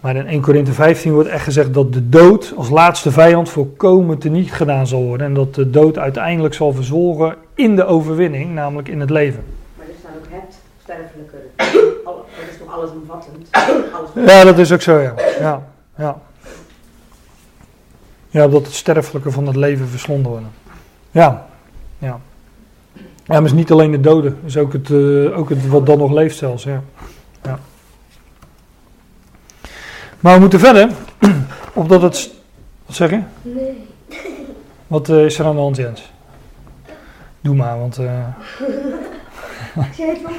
Maar in 1 Korinthe 15 wordt echt gezegd dat de dood als laatste vijand volkomen teniet gedaan zal worden. En dat de dood uiteindelijk zal verzwolgen in de overwinning, namelijk in het leven. Maar er staat ook het sterfelijke. Dat is toch allesomvattend? Alles Ja, dat is ook zo, ja. Ja, ja. ja dat het sterfelijke van het leven verslonden worden. Ja, ja. Ja, maar het is niet alleen de doden, het is ook het, eh, ook het wat dan nog leeft zelfs, ja. ja. Maar we moeten verder, opdat het... Wat zeg je? Nee. Wat eh, is er aan de hand, Jens? Doe maar, want... eh, Ik zei het wel.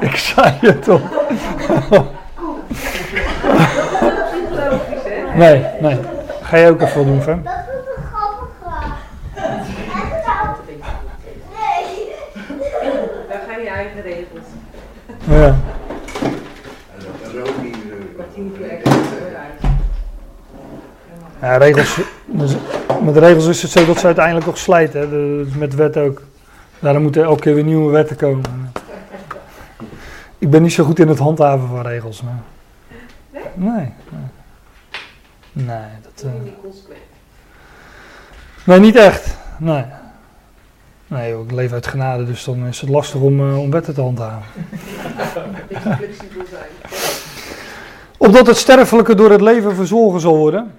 ik zei het al. Psychologisch, hè? Nee, nee. Ga je ook even wat doen, Fem? Dat is een grappig Nee. Daar ga je eigen regels. Ja. En dat is ook niet Een leuk. kwartiertje extra eruit. Ja, regels, dus met regels is het zo dat ze uiteindelijk toch slijten. hè. De- dus met wet ook. Daarom moeten elke keer weer nieuwe wetten komen. Ik ben niet zo goed in het handhaven van regels. Maar... Nee? Nee, nee, dat, eh, consequent. nee, niet echt. Nee. Nee, joh, ik leef uit genade, dus dan is het lastig om, eh, om wetten te handhaven. Een zijn. Opdat het sterfelijke door het leven verzwolgen zal worden.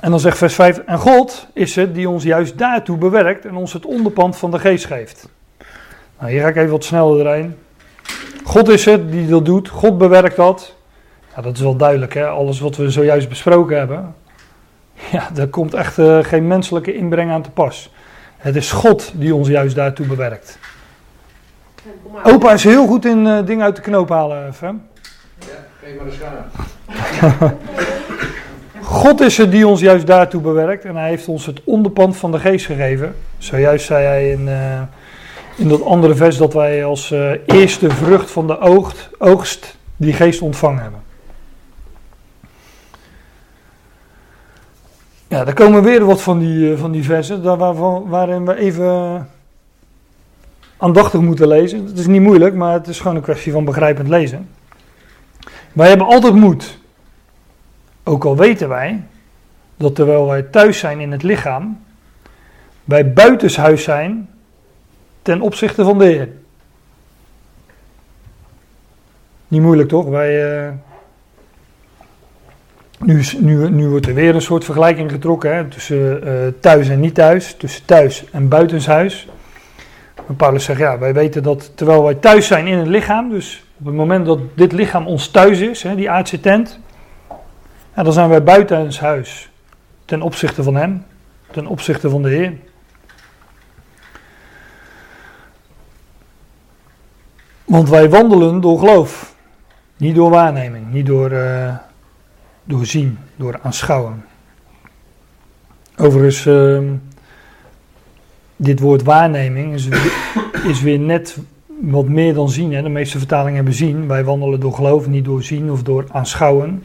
En dan zegt vers 5: En God is het die ons juist daartoe bewerkt en ons het onderpand van de geest geeft. Nou, hier ga ik even wat sneller doorheen. God is het die dat doet, God bewerkt dat. Ja, dat is wel duidelijk, hè? alles wat we zojuist besproken hebben. Ja, daar komt echt eh, geen menselijke inbreng aan te pas. Het is God die ons juist daartoe bewerkt. Opa is heel goed in eh, dingen uit de knoop halen, Fem. Ja, geef maar de schaar. God is het die ons juist daartoe bewerkt en hij heeft ons het onderpand van de geest gegeven. Zojuist zei hij in, eh, in dat andere vers dat wij als eh, eerste vrucht van de oogst, oogst die geest ontvangen hebben. Ja, daar komen weer wat van die, eh, van die versen daar waarvan, waarin we even aandachtig moeten lezen. Het is niet moeilijk, maar het is gewoon een kwestie van begrijpend lezen. Wij hebben altijd moed. Ook al weten wij dat terwijl wij thuis zijn in het lichaam, wij buitenshuis zijn ten opzichte van de Heer. Niet moeilijk toch? Wij, uh, nu, nu, nu wordt er weer een soort vergelijking getrokken hè, tussen uh, thuis en niet thuis, tussen thuis en buitenshuis. En Paulus zegt ja, wij weten dat terwijl wij thuis zijn in het lichaam, dus op het moment dat dit lichaam ons thuis is, hè, die aardse tent, dan zijn wij buitenshuis ten opzichte van Hem, ten opzichte van de Heer. Want wij wandelen door geloof, niet door waarneming, niet door, uh, door zien, door aanschouwen. Overigens, uh, dit woord waarneming is, is weer net wat meer dan zien. Hè. De meeste vertalingen hebben zien. Wij wandelen door geloof, niet door zien of door aanschouwen.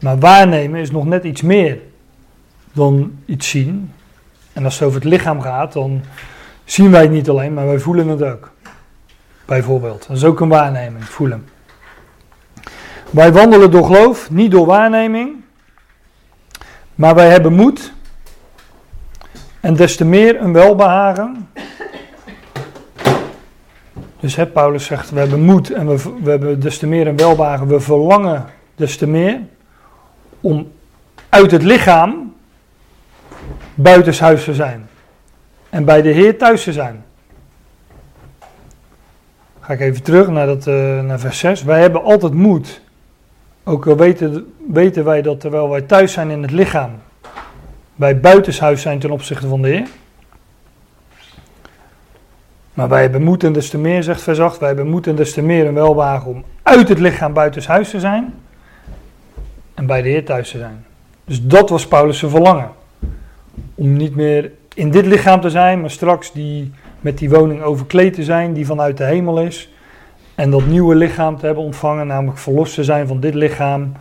Maar waarnemen is nog net iets meer dan iets zien. En als het over het lichaam gaat, dan zien wij het niet alleen, maar wij voelen het ook. Bijvoorbeeld. Dat is ook een waarneming, voelen. Wij wandelen door geloof, niet door waarneming. Maar wij hebben moed. En des te meer een welbehagen. Dus hè, Paulus zegt, we hebben moed en we, we hebben des te meer een welbehagen. We verlangen des te meer om uit het lichaam buitenshuis te zijn. En bij de Heer thuis te zijn. Ga ik even terug naar, dat, uh, naar vers 6. Wij hebben altijd moed. Ook al weten, weten wij dat terwijl wij thuis zijn in het lichaam, wij buitenshuis zijn ten opzichte van de Heer. Maar wij hebben moed en des te meer, zegt 8, wij hebben moed en des te meer een welwagen om uit het lichaam buitenshuis te zijn en bij de Heer thuis te zijn. Dus dat was Paulus' verlangen. Om niet meer in dit lichaam te zijn, maar straks die, met die woning overkleed te zijn, die vanuit de hemel is. En dat nieuwe lichaam te hebben ontvangen, namelijk verlost te zijn van dit lichaam.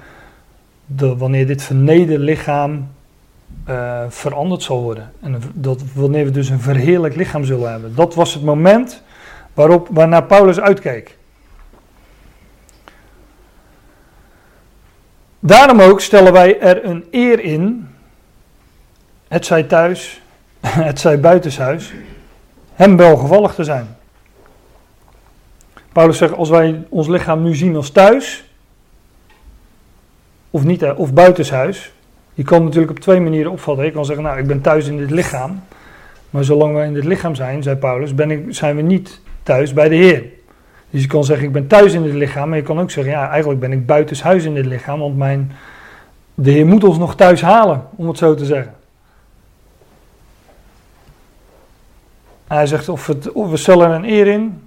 Wanneer dit vernederde lichaam uh, veranderd zal worden. En dat, wanneer we dus een verheerlijk lichaam zullen hebben. Dat was het moment waarop, waarnaar Paulus uitkeek. Daarom ook stellen wij er een eer in, het zij thuis, het zij buitenshuis, hem welgevallig te zijn. Paulus zegt, als wij ons lichaam nu zien als thuis, of, niet, of buitenshuis, je kan natuurlijk op twee manieren opvatten. Je kan zeggen, nou, ik ben thuis in dit lichaam. Maar zolang we in dit lichaam zijn, zei Paulus, ben ik, zijn we niet thuis bij de Heer. Dus je kan zeggen, ik ben thuis in dit lichaam. Maar je kan ook zeggen, ja, eigenlijk ben ik buitenshuis in dit lichaam. Want mijn, de Heer moet ons nog thuis halen, om het zo te zeggen. hij zegt, of, we stellen een eer in.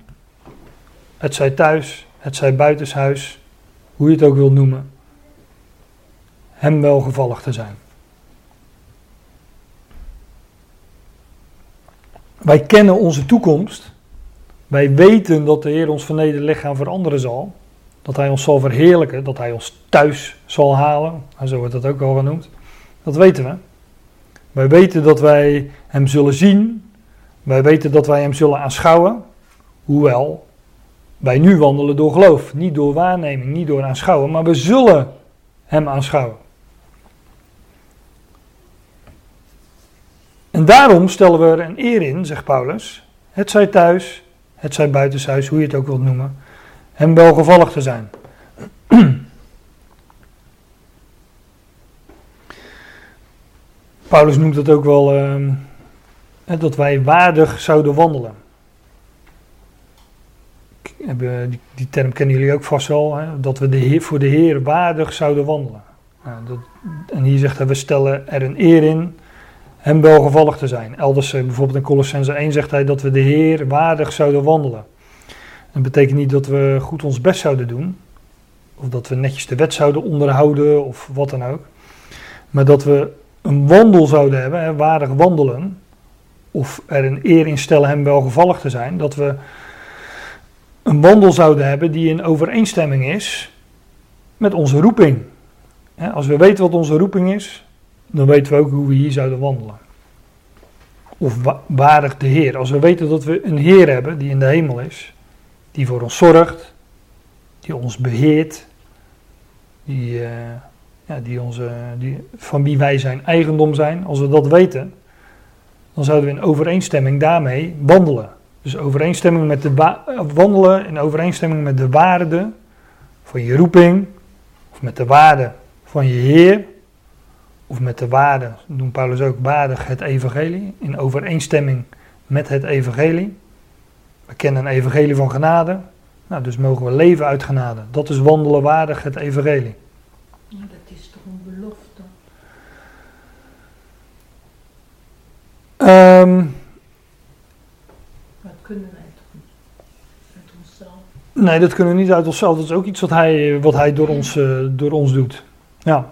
Het zij thuis, het zij buitenshuis. Hoe je het ook wilt noemen hem welgevallig te zijn. Wij kennen onze toekomst. Wij weten dat de Heer ons vernederde lichaam veranderen zal. Dat Hij ons zal verheerlijken. Dat Hij ons thuis zal halen. En zo wordt dat ook al genoemd. Dat weten we. Wij weten dat wij Hem zullen zien. Wij weten dat wij Hem zullen aanschouwen. Hoewel wij nu wandelen door geloof. Niet door waarneming, niet door aanschouwen. Maar we zullen Hem aanschouwen. En daarom stellen we er een eer in, zegt Paulus. Het zij thuis, het zij buitenshuis, hoe je het ook wilt noemen. Hem welgevallig te zijn. Paulus noemt het ook wel uh, dat wij waardig zouden wandelen. Die, die, term kennen jullie ook vast wel, hè? dat we de heer, voor de Heer waardig zouden wandelen. Dat, en hier zegt hij, we stellen er een eer in hem welgevallig te zijn. Elders, eh, bijvoorbeeld in Colossense 1, zegt hij dat we de Heer waardig zouden wandelen. Dat betekent niet dat we goed ons best zouden doen, of dat we netjes de wet zouden onderhouden, of wat dan ook. Maar dat we een wandel zouden hebben, hè, waardig wandelen, of er een eer in stellen hem welgevallig te zijn, dat we een wandel zouden hebben die in overeenstemming is met onze roeping. Als we weten wat onze roeping is, dan weten we ook hoe we hier zouden wandelen. Of wa- waardig de Heer. Als we weten dat we een Heer hebben die in de hemel is, die voor ons zorgt, die ons beheert, die, eh, ja, die die, van wie wij zijn eigendom zijn. Als we dat weten, dan zouden we in overeenstemming daarmee wandelen. Dus overeenstemming met de wa- wandelen in overeenstemming met de waarde van je roeping, of met de waarde van je Heer, of met de waarde, doen Paulus ook, waardig het evangelie, in overeenstemming met het evangelie. We kennen een evangelie van genade, nou, dus mogen we leven uit genade. Dat is wandelen waardig het evangelie. Ja, dat is toch een belofte? Ehm, Dat kunnen wij toch niet? Uit onszelf. Nee, dat kunnen we niet uit onszelf. Dat is ook iets wat hij, wat hij door, ons, eh, door ons doet. Ja.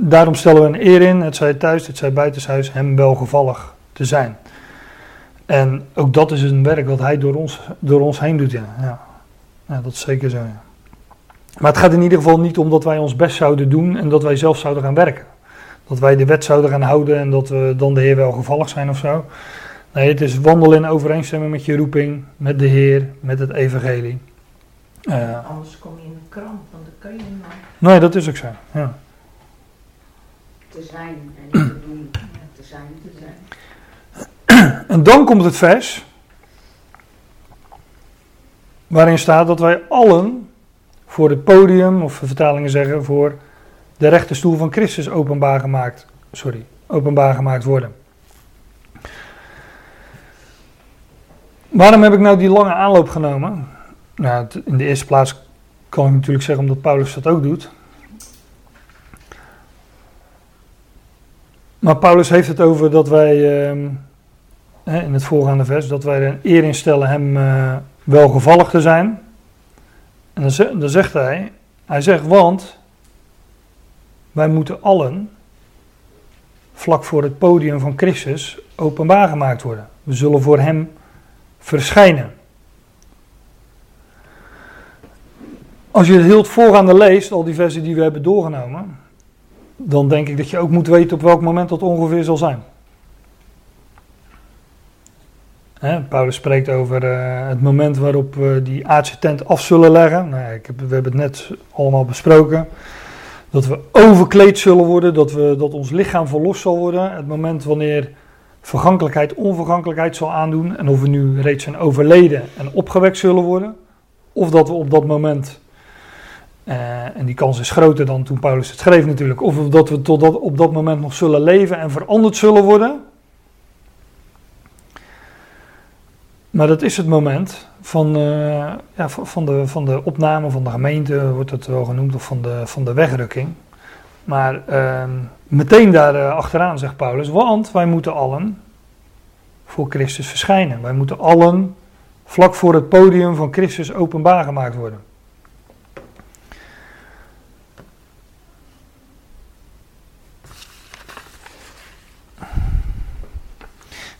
Daarom stellen we een eer in, het zij thuis, het zij buitenshuis, hem welgevallig te zijn. En ook dat is een werk wat hij door ons, door ons heen doet. Ja. Ja. dat is zeker zo. Maar het gaat in ieder geval niet om dat wij ons best zouden doen en dat wij zelf zouden gaan werken. Dat wij de wet zouden gaan houden en dat we dan de Heer welgevallig zijn of zo. Nee, het is wandelen in overeenstemming met je roeping, met de Heer, met het evangelie. Eh, Anders kom je in de krant, want dan kan je niet maar. nee, dat is ook zo. Ja. Te zijn en niet te doen. Te zijn, te zijn. En dan komt het vers waarin staat dat wij allen voor het podium, of de vertalingen zeggen, voor de rechterstoel van Christus openbaar gemaakt, sorry, openbaar gemaakt worden. Waarom heb ik nou die lange aanloop genomen? Nou, in de eerste plaats kan ik natuurlijk zeggen omdat Paulus dat ook doet. Maar Paulus heeft het over dat wij, ehm, in het voorgaande vers, dat wij er een eer in stellen hem eh, welgevallig te zijn. En dan zegt hij, hij zegt, want wij moeten allen vlak voor het podium van Christus openbaar gemaakt worden. We zullen voor hem verschijnen. Als je het heel het voorgaande leest, al die versen die we hebben doorgenomen, dan denk ik dat je ook moet weten op welk moment dat ongeveer zal zijn. Hè, Paulus spreekt over eh, het moment waarop we die aardse tent af zullen leggen. Nou, ik heb, we hebben het net allemaal besproken. Dat we overkleed zullen worden, dat, we, dat ons lichaam verlost zal worden. Het moment wanneer vergankelijkheid onvergankelijkheid zal aandoen. En of we nu reeds zijn overleden en opgewekt zullen worden. Of dat we op dat moment, eh, en die kans is groter dan toen Paulus het schreef natuurlijk. Of dat we tot dat, op dat moment nog zullen leven en veranderd zullen worden. Maar dat is het moment van, eh, ja, van, de, van de opname van de gemeente, wordt het wel genoemd, of van de, van de wegrukking. Maar eh, meteen daar eh, achteraan zegt Paulus, want wij moeten allen voor Christus verschijnen. Wij moeten allen vlak voor het podium van Christus openbaar gemaakt worden.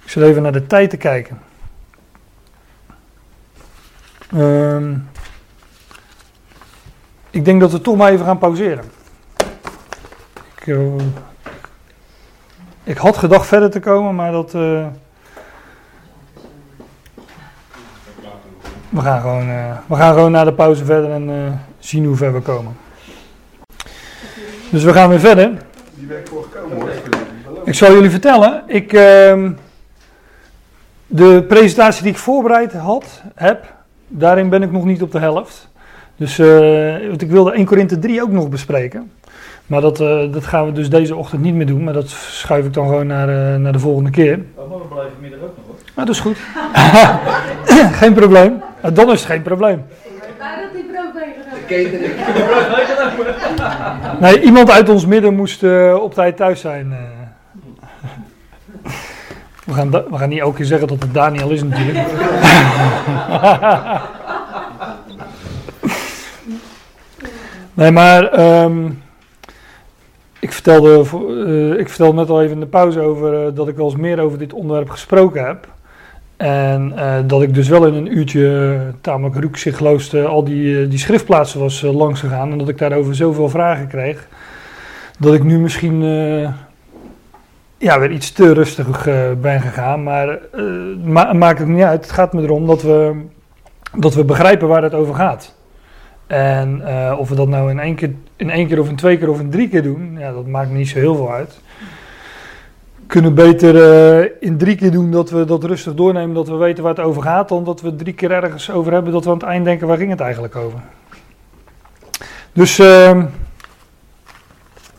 Ik zal even naar de tijd te kijken. Ehm, ik denk dat we toch maar even gaan pauzeren. Ik, eh, ik had gedacht verder te komen, maar dat. eh, we, gaan gewoon, eh, we gaan gewoon naar de pauze verder en zien hoe ver we komen. Dus we gaan weer verder. Die ben ik voor gekomen hoor. Ik zal jullie vertellen. Ik, ehm, de presentatie die ik voorbereid had, heb, daarin ben ik nog niet op de helft. Dus want ik wilde 1 Korinthe 3 ook nog bespreken. Maar dat, eh, dat gaan we dus deze ochtend niet meer doen. Maar dat schuif ik dan gewoon naar, eh, naar de volgende keer. Oh, maar we blijven middag ook nog hoor. Maar dat is goed. geen probleem. Eh, dan is het geen probleem. Waar dat die brood meegenomen? De catering. Nee, iemand uit ons midden moest eh, op tijd thuis zijn. We, gaan we gaan niet elke keer zeggen dat het Daniel is natuurlijk. nee, maar ehm, ik, vertelde, eh, ik vertelde net al even in de pauze over eh, dat ik wel eens meer over dit onderwerp gesproken heb. En eh, dat ik dus wel in een uurtje, tamelijk rukzichtloos, eh, al die, die schriftplaatsen was langs gegaan. En dat ik daarover zoveel vragen kreeg. Dat ik nu misschien ja, weer iets te rustig ben gegaan. Maar ma maakt het niet uit. Het gaat me erom dat we, dat we begrijpen waar het over gaat. En eh, of we dat nou in één, keer, in één keer of in twee keer of in drie keer doen, ja, dat maakt niet zo heel veel uit. We kunnen beter eh, in drie keer doen dat we dat rustig doornemen, dat we weten waar het over gaat, dan dat we drie keer ergens over hebben dat we aan het eind denken waar ging het eigenlijk over. Dus, ehm,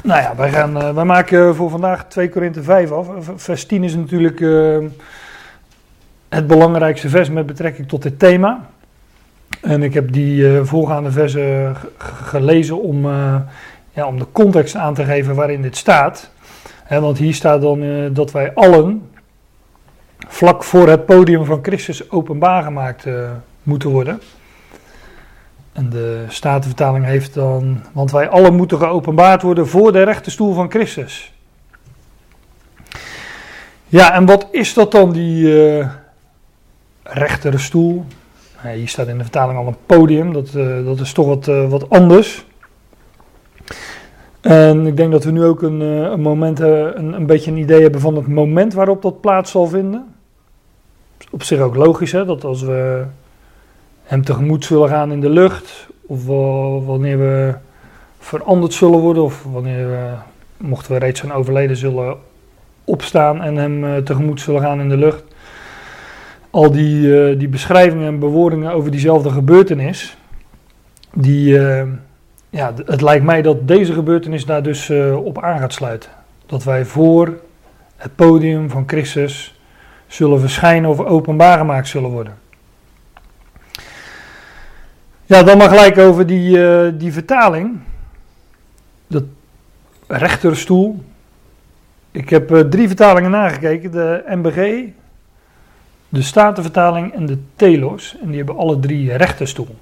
nou ja, wij, gaan, eh, wij maken voor vandaag 2 Korinthe 5 af. Vers 10 is natuurlijk eh, het belangrijkste vers met betrekking tot dit thema. En ik heb die eh, voorgaande versen gelezen om, eh, ja, om de context aan te geven waarin dit staat. Want hier staat dan eh, dat wij allen vlak voor het podium van Christus openbaar gemaakt moeten worden. En de Statenvertaling heeft dan, want wij allen moeten geopenbaard worden voor de rechterstoel van Christus. Ja, en wat is dat dan, die eh rechtere stoel? Hier staat in de vertaling al een podium, dat, eh, dat is toch wat, eh, wat anders. En ik denk dat we nu ook een, eh, een moment, een, een beetje een idee hebben van het moment waarop dat plaats zal vinden. Op zich ook logisch, hè, dat als we hem tegemoet zullen gaan in de lucht, of wanneer we veranderd zullen worden, of wanneer we, mochten we reeds zijn overleden, zullen opstaan en hem tegemoet zullen gaan in de lucht al die, eh, die beschrijvingen en bewoordingen over diezelfde gebeurtenis, die, eh, ja, het lijkt mij dat deze gebeurtenis daar dus eh, op aan gaat sluiten. Dat wij voor het podium van Christus zullen verschijnen of openbaar gemaakt zullen worden. Ja, dan maar gelijk over die, die vertaling. Dat rechterstoel. Ik heb drie vertalingen nagekeken. De MBG, de Statenvertaling en de Telos. En die hebben alle drie rechterstoel.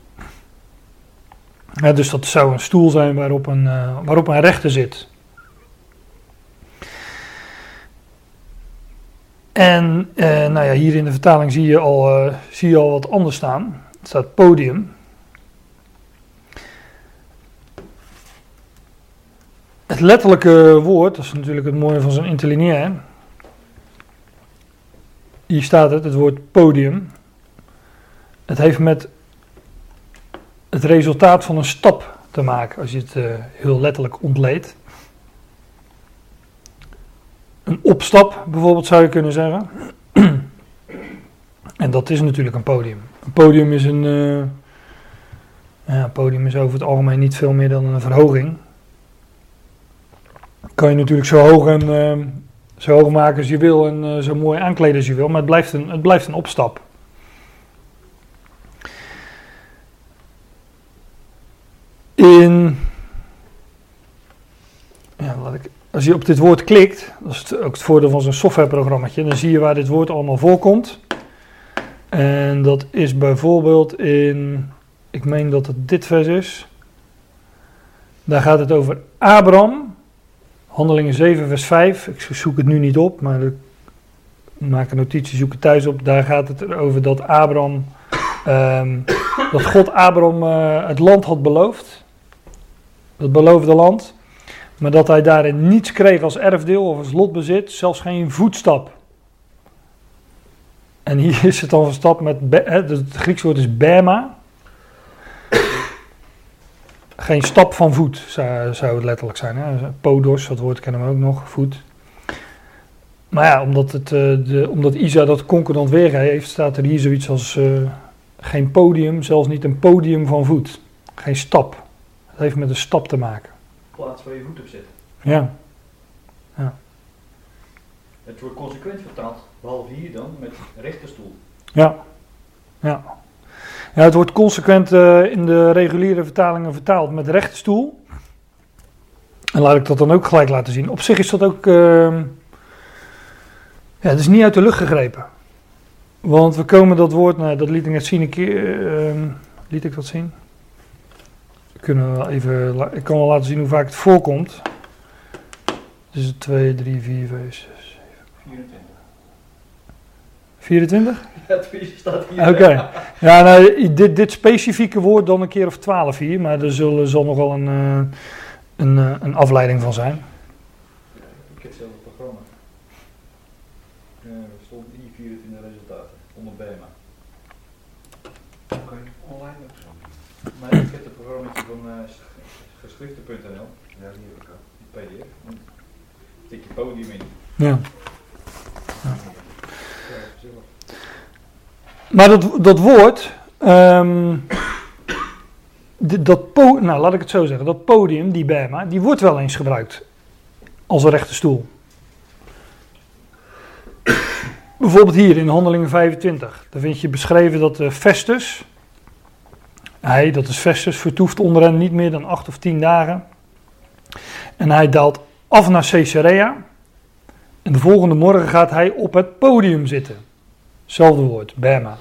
Ja, dus dat zou een stoel zijn waarop een, eh, waarop een rechter zit. En eh, nou ja, hier in de vertaling zie je, al, eh, zie je al wat anders staan. Het staat podium. Het letterlijke woord, dat is natuurlijk het mooie van zo'n interlineair. Hier staat het, het woord podium. Het heeft met het resultaat van een stap te maken, als je het eh, heel letterlijk ontleedt. Een opstap bijvoorbeeld zou je kunnen zeggen. en dat is natuurlijk een podium. Een podium is een. eh, ja, podium is over het algemeen niet veel meer dan een verhoging. Kan je natuurlijk zo hoog en eh, zo hoog maken als je wil en eh, zo mooi aankleden als je wil, maar het blijft een, het blijft een opstap. In. Ja, laat ik, als je op dit woord klikt, dat is het- ook het voordeel van zo'n softwareprogrammaatje, dan zie je waar dit woord allemaal voorkomt. En dat is bijvoorbeeld in, ik meen dat het dit vers is. Daar gaat het over Abraham, Handelingen 7, vers 5. Ik zoek het nu niet op, maar ik maak een notitie, zoek het thuis op. Daar gaat het erover dat Abraham, ehm, dat God Abraham eh, het land had beloofd. Het beloofde land. Maar dat hij daarin niets kreeg als erfdeel of als lotbezit, zelfs geen voetstap. En hier is het dan een stap met, het Griekse woord is bema. Geen stap van voet zou, zou het letterlijk zijn. Hè? Podos, dat woord kennen we ook nog, voet. Maar ja, omdat, het, eh, de, omdat Isa dat concordant weergeeft, staat er hier zoiets als eh, geen podium, zelfs niet een podium van voet. Geen stap. Het heeft met een stap te maken. Plaats waar je voet op zit. Ja, Het wordt consequent vertaald, behalve hier dan, met rechterstoel. ja, ja. Ja, het wordt consequent eh, in de reguliere vertalingen vertaald met rechterstoel. En laat ik dat dan ook gelijk laten zien. Op zich is dat ook. ehm, ja, het is niet uit de lucht gegrepen. Want we komen dat woord, nou, dat liet ik net zien een keer. ehm, liet ik dat zien? Kunnen we wel even, ik kan wel laten zien hoe vaak het voorkomt. Dus 2, 3, 4, 5, 6, 24. 24? Ja, staat hier. Oké. Ja, nou, dit, dit specifieke woord dan een keer of 12 hier, maar er zullen, zal nog wel een, eh, een, eh, een afleiding van zijn. Ik heb zelf het programma. Er stond I24 resultaten onder BEMA. Oké, online of zo? Maar ik heb het programma van eh, geschriften.nl, Ja, die heb ik ook. die PDF. Tik je podium in. Ja, Maar dat, dat woord, ehm, dat nou laat ik het zo zeggen, dat podium, die Bema, die wordt wel eens gebruikt als een rechte stoel. Bijvoorbeeld hier in Handelingen 25, daar vind je beschreven dat de Festus, hij, dat is Festus, vertoeft onder hen niet meer dan acht of tien dagen. En hij daalt af naar Caesarea. En de volgende morgen gaat hij op het podium zitten. Hetzelfde woord, Bema.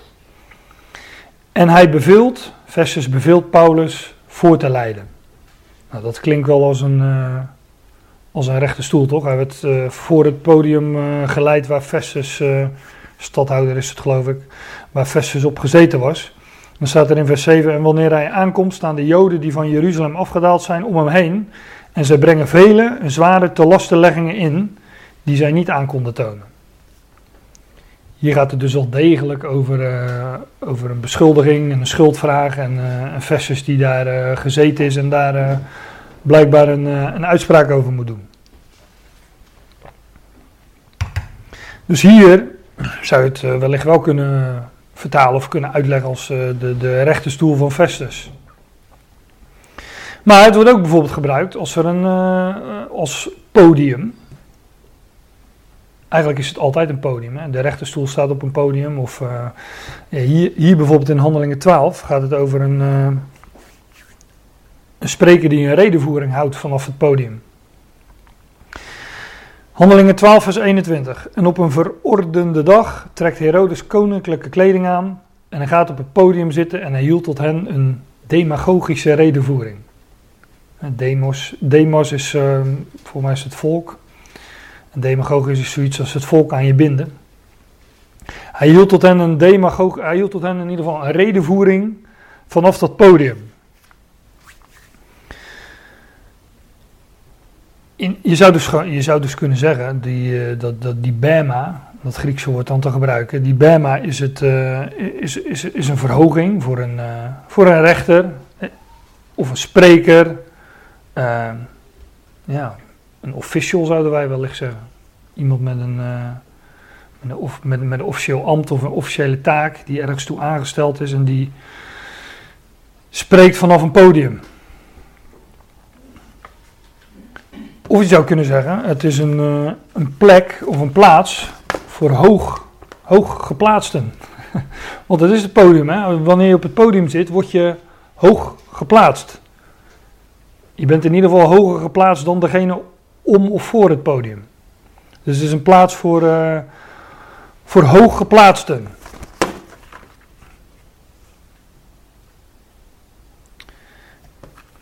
En hij beveelt, Festus beveelt Paulus voor te leiden. Nou, dat klinkt wel als een, eh, als een rechte stoel, toch? Hij werd eh, voor het podium eh, geleid waar Festus, stadhouder is het geloof ik, waar Festus op gezeten was. Dan staat er in vers 7, en wanneer hij aankomt staan de joden die van Jeruzalem afgedaald zijn om hem heen. En zij brengen vele zware telastenleggingen in die zij niet aan konden tonen. Hier gaat het dus wel degelijk over, eh, over een beschuldiging en een schuldvraag. En eh, een Festus die daar eh, gezeten is en daar blijkbaar een, een uitspraak over moet doen. Dus hier zou je het wellicht wel kunnen vertalen of kunnen uitleggen als de, de rechte stoel van Festus. Maar het wordt ook bijvoorbeeld gebruikt als er een als podium. Eigenlijk is het altijd een podium. Hè? De rechterstoel staat op een podium. Of eh, hier, hier bijvoorbeeld in Handelingen 12 gaat het over een, eh, een spreker die een redenvoering houdt vanaf het podium. Handelingen 12 vers 21. En op een verordende dag trekt Herodes koninklijke kleding aan. En hij gaat op het podium zitten en hij hield tot hen een demagogische redenvoering. Demos, demos is, eh, voor mij is het volk. En demagogisch is zoiets als het volk aan je binden. Hij hield tot hen een demagoog, hij hield tot hen in ieder geval een redenvoering vanaf dat podium. In, je, zou dus, je zou dus kunnen zeggen, die, eh, dat, dat die Bema, dat Griekse woord dan te gebruiken, die Bema is, het, eh, is, is, is een verhoging voor een, eh, voor een rechter of een spreker. ja, een official zouden wij wellicht zeggen. Iemand met een, eh, met, een met, met een officieel ambt of een officiële taak die ergens toe aangesteld is en die spreekt vanaf een podium. Of je zou kunnen zeggen, het is een, eh, een plek of een plaats voor hoog, hoog geplaatsten. Want dat is het podium. Hè? Wanneer je op het podium zit, word je hoog geplaatst. Je bent in ieder geval hoger geplaatst dan degene om of voor het podium. Dus het is een plaats voor, eh voor hooggeplaatsten.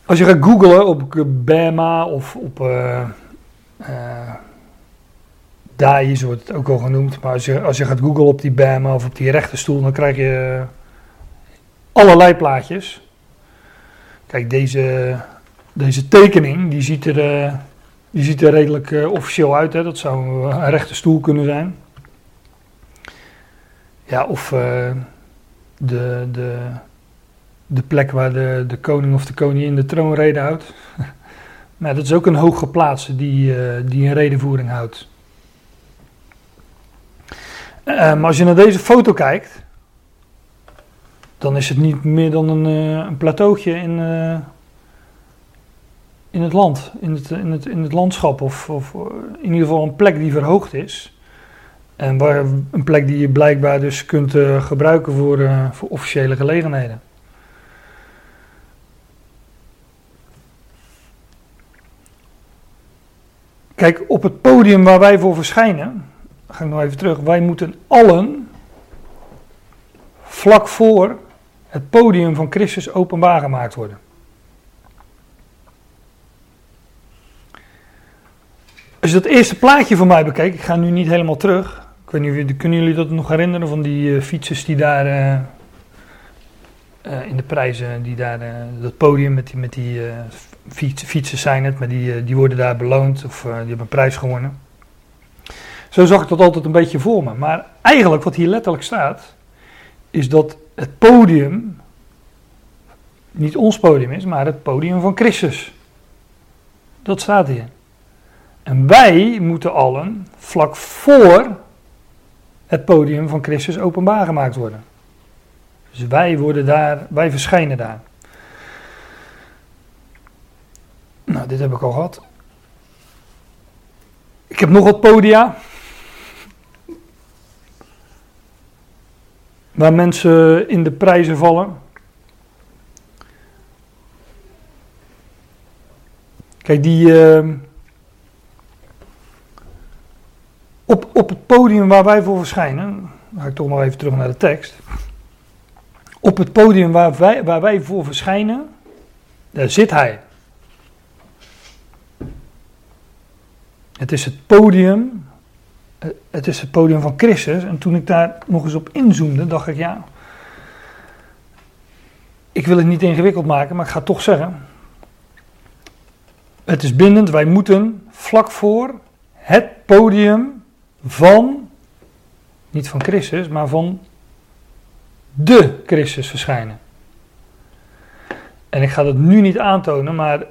Als je gaat googlen op Bema of op uh, uh, wordt het ook al genoemd. Maar als je, als je gaat googlen op die Bema of op die rechterstoel, dan krijg je allerlei plaatjes. Kijk, deze, deze tekening, die ziet er, uh, die ziet er redelijk uh, officieel uit. Hè? Dat zou een rechte stoel kunnen zijn. Ja, of uh, de, de, de plek waar de, de koning of de koningin de troonrede houdt. maar dat is ook een hooggeplaatste die, die een redenvoering houdt. maar als je naar deze foto kijkt, dan is het niet meer dan een, een plateautje in, in het land, in het, in het, in het landschap, of, of in ieder geval een plek die verhoogd is. En waar, een plek die je blijkbaar dus kunt uh, gebruiken voor, voor officiële gelegenheden. Kijk, op het podium waar wij voor verschijnen, ga ik nog even terug, wij moeten allen vlak voor het podium van Christus openbaar gemaakt worden. Als je dat eerste plaatje van mij bekijkt, ik ga nu niet helemaal terug. Ik weet niet, kunnen jullie dat nog herinneren van die eh, fietsers die daar eh, eh, in de prijzen, die daar, dat podium met die, met die fiets, fietsers zijn het, maar die, die worden daar beloond of die hebben een prijs gewonnen. Zo zag ik dat altijd een beetje voor me. Maar eigenlijk wat hier letterlijk staat, is dat het podium niet ons podium is, maar het podium van Christus. Dat staat hier. En wij moeten allen vlak voor het podium van Christus openbaar gemaakt worden. Dus wij worden daar, wij verschijnen daar. Nou, dit heb ik al gehad. Ik heb nog wat podia. Waar mensen in de prijzen vallen. Kijk, die. eh, op, op het podium waar wij voor verschijnen. Ga ik toch nog even terug naar de tekst. Op het podium waar wij, waar wij voor verschijnen. Daar zit hij. Het is het podium. eh, Het is het podium van Christus. En toen ik daar nog eens op inzoomde, dacht ik ja. Ik wil het niet ingewikkeld maken, maar ik ga het toch zeggen. Het is bindend. Wij moeten vlak voor het podium van, niet van Christus, maar van de Christus verschijnen. En ik ga dat nu niet aantonen, maar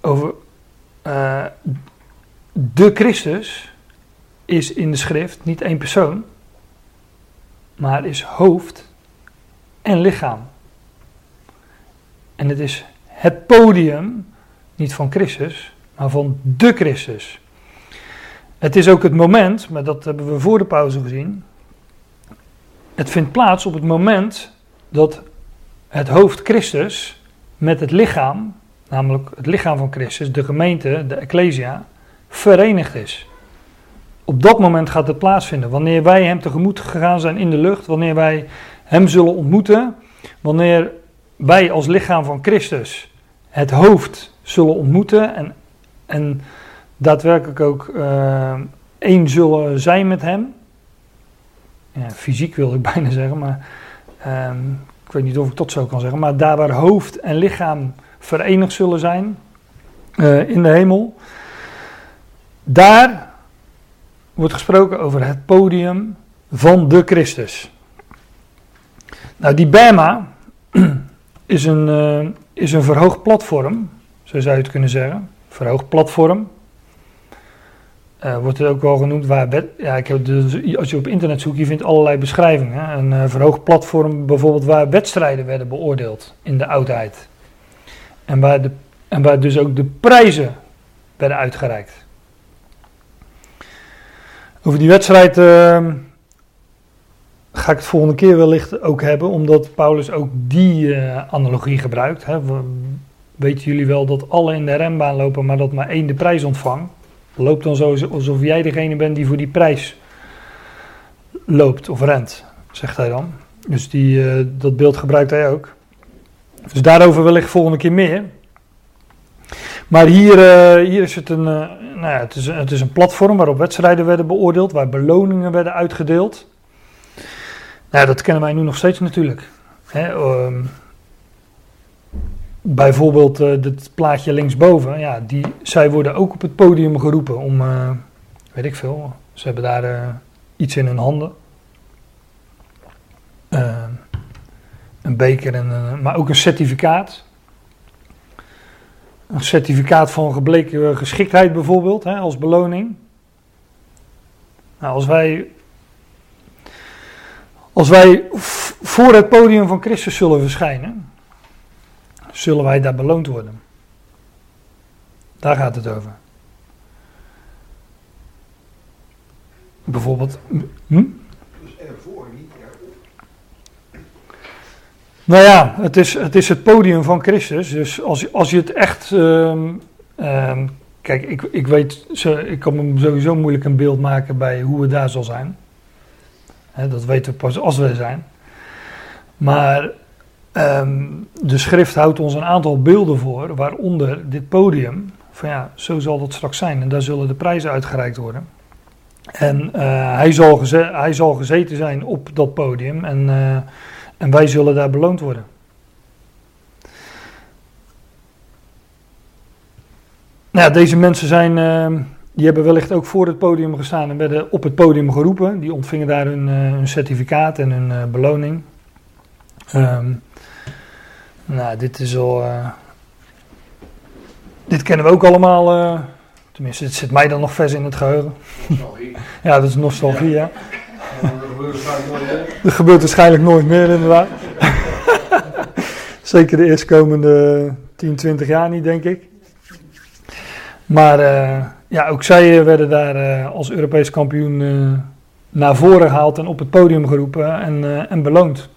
over eh, de Christus is in de schrift niet één persoon, maar is hoofd en lichaam. En het is het podium, niet van Christus, maar van de Christus. Het is ook het moment, maar dat hebben we voor de pauze gezien. Het vindt plaats op het moment dat het hoofd Christus met het lichaam, namelijk het lichaam van Christus, de gemeente, de Ecclesia, verenigd is. Op dat moment gaat het plaatsvinden. Wanneer wij Hem tegemoet gegaan zijn in de lucht, wanneer wij Hem zullen ontmoeten, wanneer wij als lichaam van Christus het hoofd zullen ontmoeten en, en daadwerkelijk ook eh, één zullen zijn met Hem. Ja, fysiek wilde ik bijna zeggen, maar ehm, ik weet niet of ik dat zo kan zeggen. Maar daar waar hoofd en lichaam verenigd zullen zijn eh, in de hemel, daar wordt gesproken over het podium van de Christus. Nou, die Bema is een, eh, is een verhoogd platform, zo zou je het kunnen zeggen. Verhoogd platform. Eh, wordt het ook wel genoemd waar ja, ik heb dus, als je op internet zoekt, je vindt allerlei beschrijvingen. Een eh, verhoogd platform bijvoorbeeld waar wedstrijden werden beoordeeld in de oudheid. En waar, de, en waar dus ook de prijzen werden uitgereikt. Over die wedstrijd eh, ga ik het volgende keer wellicht ook hebben, omdat Paulus ook die eh, analogie gebruikt. Hè. We- weten jullie wel dat alle in de renbaan lopen, maar dat maar één de prijs ontvangt? Loopt dan zo alsof jij degene bent die voor die prijs loopt of rent, zegt hij dan. Dus die, eh, dat beeld gebruikt hij ook. Dus daarover wellicht volgende keer meer. Maar hier, eh, hier is het een, eh, nou ja, het, is, het is een platform waarop wedstrijden werden beoordeeld, waar beloningen werden uitgedeeld. Nou, dat kennen wij nu nog steeds natuurlijk. Hè, ehm, bijvoorbeeld eh, dit plaatje linksboven, ja, die, zij worden ook op het podium geroepen om, eh, weet ik veel, ze hebben daar eh, iets in hun handen. Eh, een beker, en, maar ook een certificaat. Een certificaat van gebleken geschiktheid bijvoorbeeld, hè, als beloning. Nou, als wij, als wij voor het podium van Christus zullen verschijnen, zullen wij daar beloond worden. Daar gaat het over. Bijvoorbeeld. Hm? Dus ervoor, niet erop. Nou ja, het is, het is het podium van Christus. Dus als, je- als je het echt. ehm, ehm, kijk, ik, ik weet. Ik kan me sowieso moeilijk een beeld maken bij hoe het daar zal zijn. Dat weten we pas als we er zijn. Maar ehm, de schrift houdt ons een aantal beelden voor, waaronder dit podium. van ja, zo zal dat straks zijn. En daar zullen de prijzen uitgereikt worden. En eh, hij, zal hij zal gezeten zijn op dat podium en, eh, en wij zullen daar beloond worden. Nou, deze mensen zijn, eh, die hebben wellicht ook voor het podium gestaan en werden op het podium geroepen. Die ontvingen daar hun, eh, certificaat en hun beloning. Ehm, nou, dit is al. eh, dit kennen we ook allemaal. eh, tenminste, het zit mij dan nog vers in het geheugen. Nostalgie. Ja, dat is nostalgie, ja. Dat gebeurt vaak nooit meer. Dat gebeurt waarschijnlijk nooit meer, inderdaad. Zeker de eerstkomende 10, 20 jaar niet, denk ik. Maar eh, ja, ook zij werden daar als Europees kampioen naar voren gehaald en op het podium geroepen en, en beloond.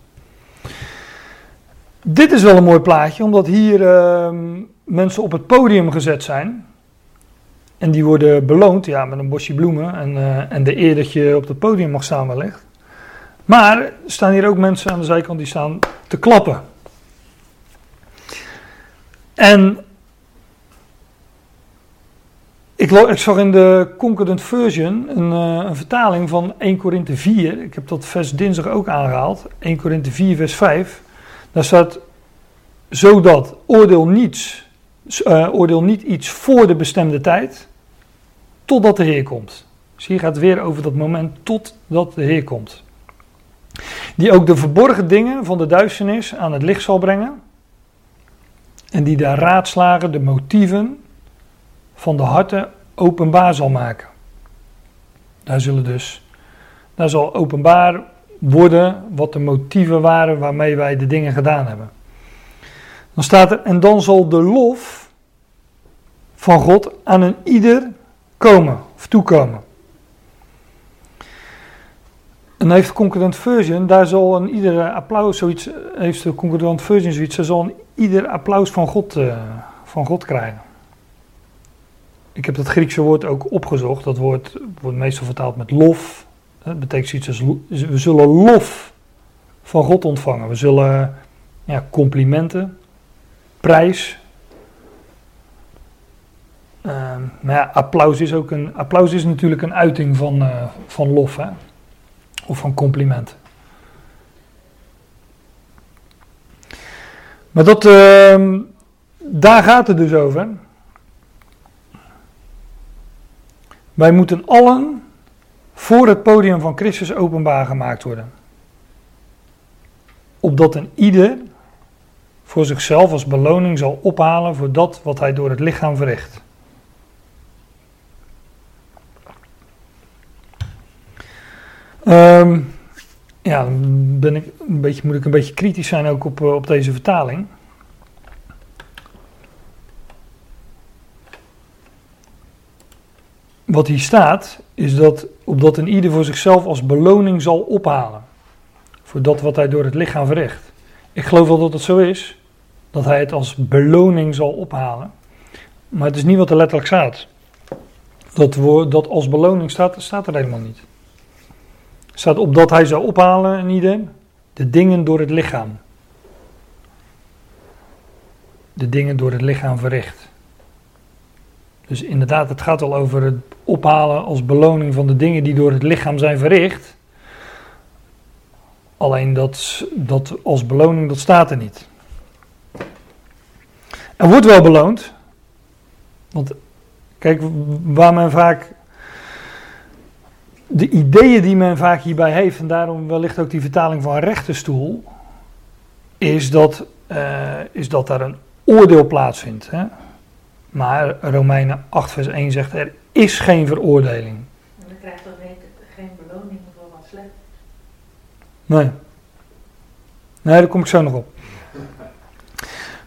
Dit is wel een mooi plaatje, omdat hier ehm, mensen op het podium gezet zijn. En die worden beloond ja, met een bosje bloemen en, eh, en de eer dat je op het podium mag staan wellicht. Maar er staan hier ook mensen aan de zijkant die staan te klappen. En ik, zag in de Concordant Version een, eh, een vertaling van 1 Korinthe 4. Ik heb dat vers dinsdag ook aangehaald. 1 Korinthe 4 vers 5. Daar staat, zodat oordeel, niets, eh, oordeel niet iets voor de bestemde tijd, totdat de Heer komt. Dus hier gaat het weer over dat moment totdat de Heer komt. Die ook de verborgen dingen van de duisternis aan het licht zal brengen. En die daar raadslagen de motieven van de harten openbaar zal maken. Daar zullen dus, daar zal openbaar worden wat de motieven waren waarmee wij de dingen gedaan hebben. Dan staat er, en dan zal de lof van God aan een ieder komen of toekomen. En heeft Concordant Version, daar zal een ieder applaus, zoiets, heeft de Concordant Version zoiets, daar zal een ieder applaus van God, eh, van God krijgen. Ik heb dat Griekse woord ook opgezocht. Dat woord wordt meestal vertaald met lof. Dat betekent zoiets als, we zullen lof van God ontvangen. We zullen ja, complimenten, prijs. Ehm, maar ja, applaus is, ook een, applaus is natuurlijk een uiting van, eh, van lof. Hè? Of van complimenten. Maar dat, ehm, daar gaat het dus over. Wij moeten allen voor het podium van Christus openbaar gemaakt worden. Opdat een ieder voor zichzelf als beloning zal ophalen voor dat wat hij door het lichaam verricht. Ehm, ja, dan ben ik een beetje, moet ik een beetje kritisch zijn ook op, eh, op deze vertaling. Wat hier staat, is dat opdat een ieder voor zichzelf als beloning zal ophalen. Voor dat wat hij door het lichaam verricht. Ik geloof wel dat het zo is, dat hij het als beloning zal ophalen. Maar het is niet wat er letterlijk staat. Dat, woord, dat als beloning staat, staat er helemaal niet. Er staat opdat hij zou ophalen, een ieder, de dingen door het lichaam. De dingen door het lichaam verricht. Dus inderdaad, het gaat al over het ophalen als beloning van de dingen die door het lichaam zijn verricht. Alleen dat, dat als beloning, dat staat er niet. Er wordt wel beloond. Want kijk, waar men vaak. De ideeën die men vaak hierbij heeft, en daarom wellicht ook die vertaling van rechterstoel, is dat, eh, is dat daar een oordeel plaatsvindt. Hè? Maar Romeinen 8 vers 1 zegt er is geen veroordeling. En dan krijgt toch geen, geen beloning voor wat slecht. Nee. Nee, daar kom ik zo nog op.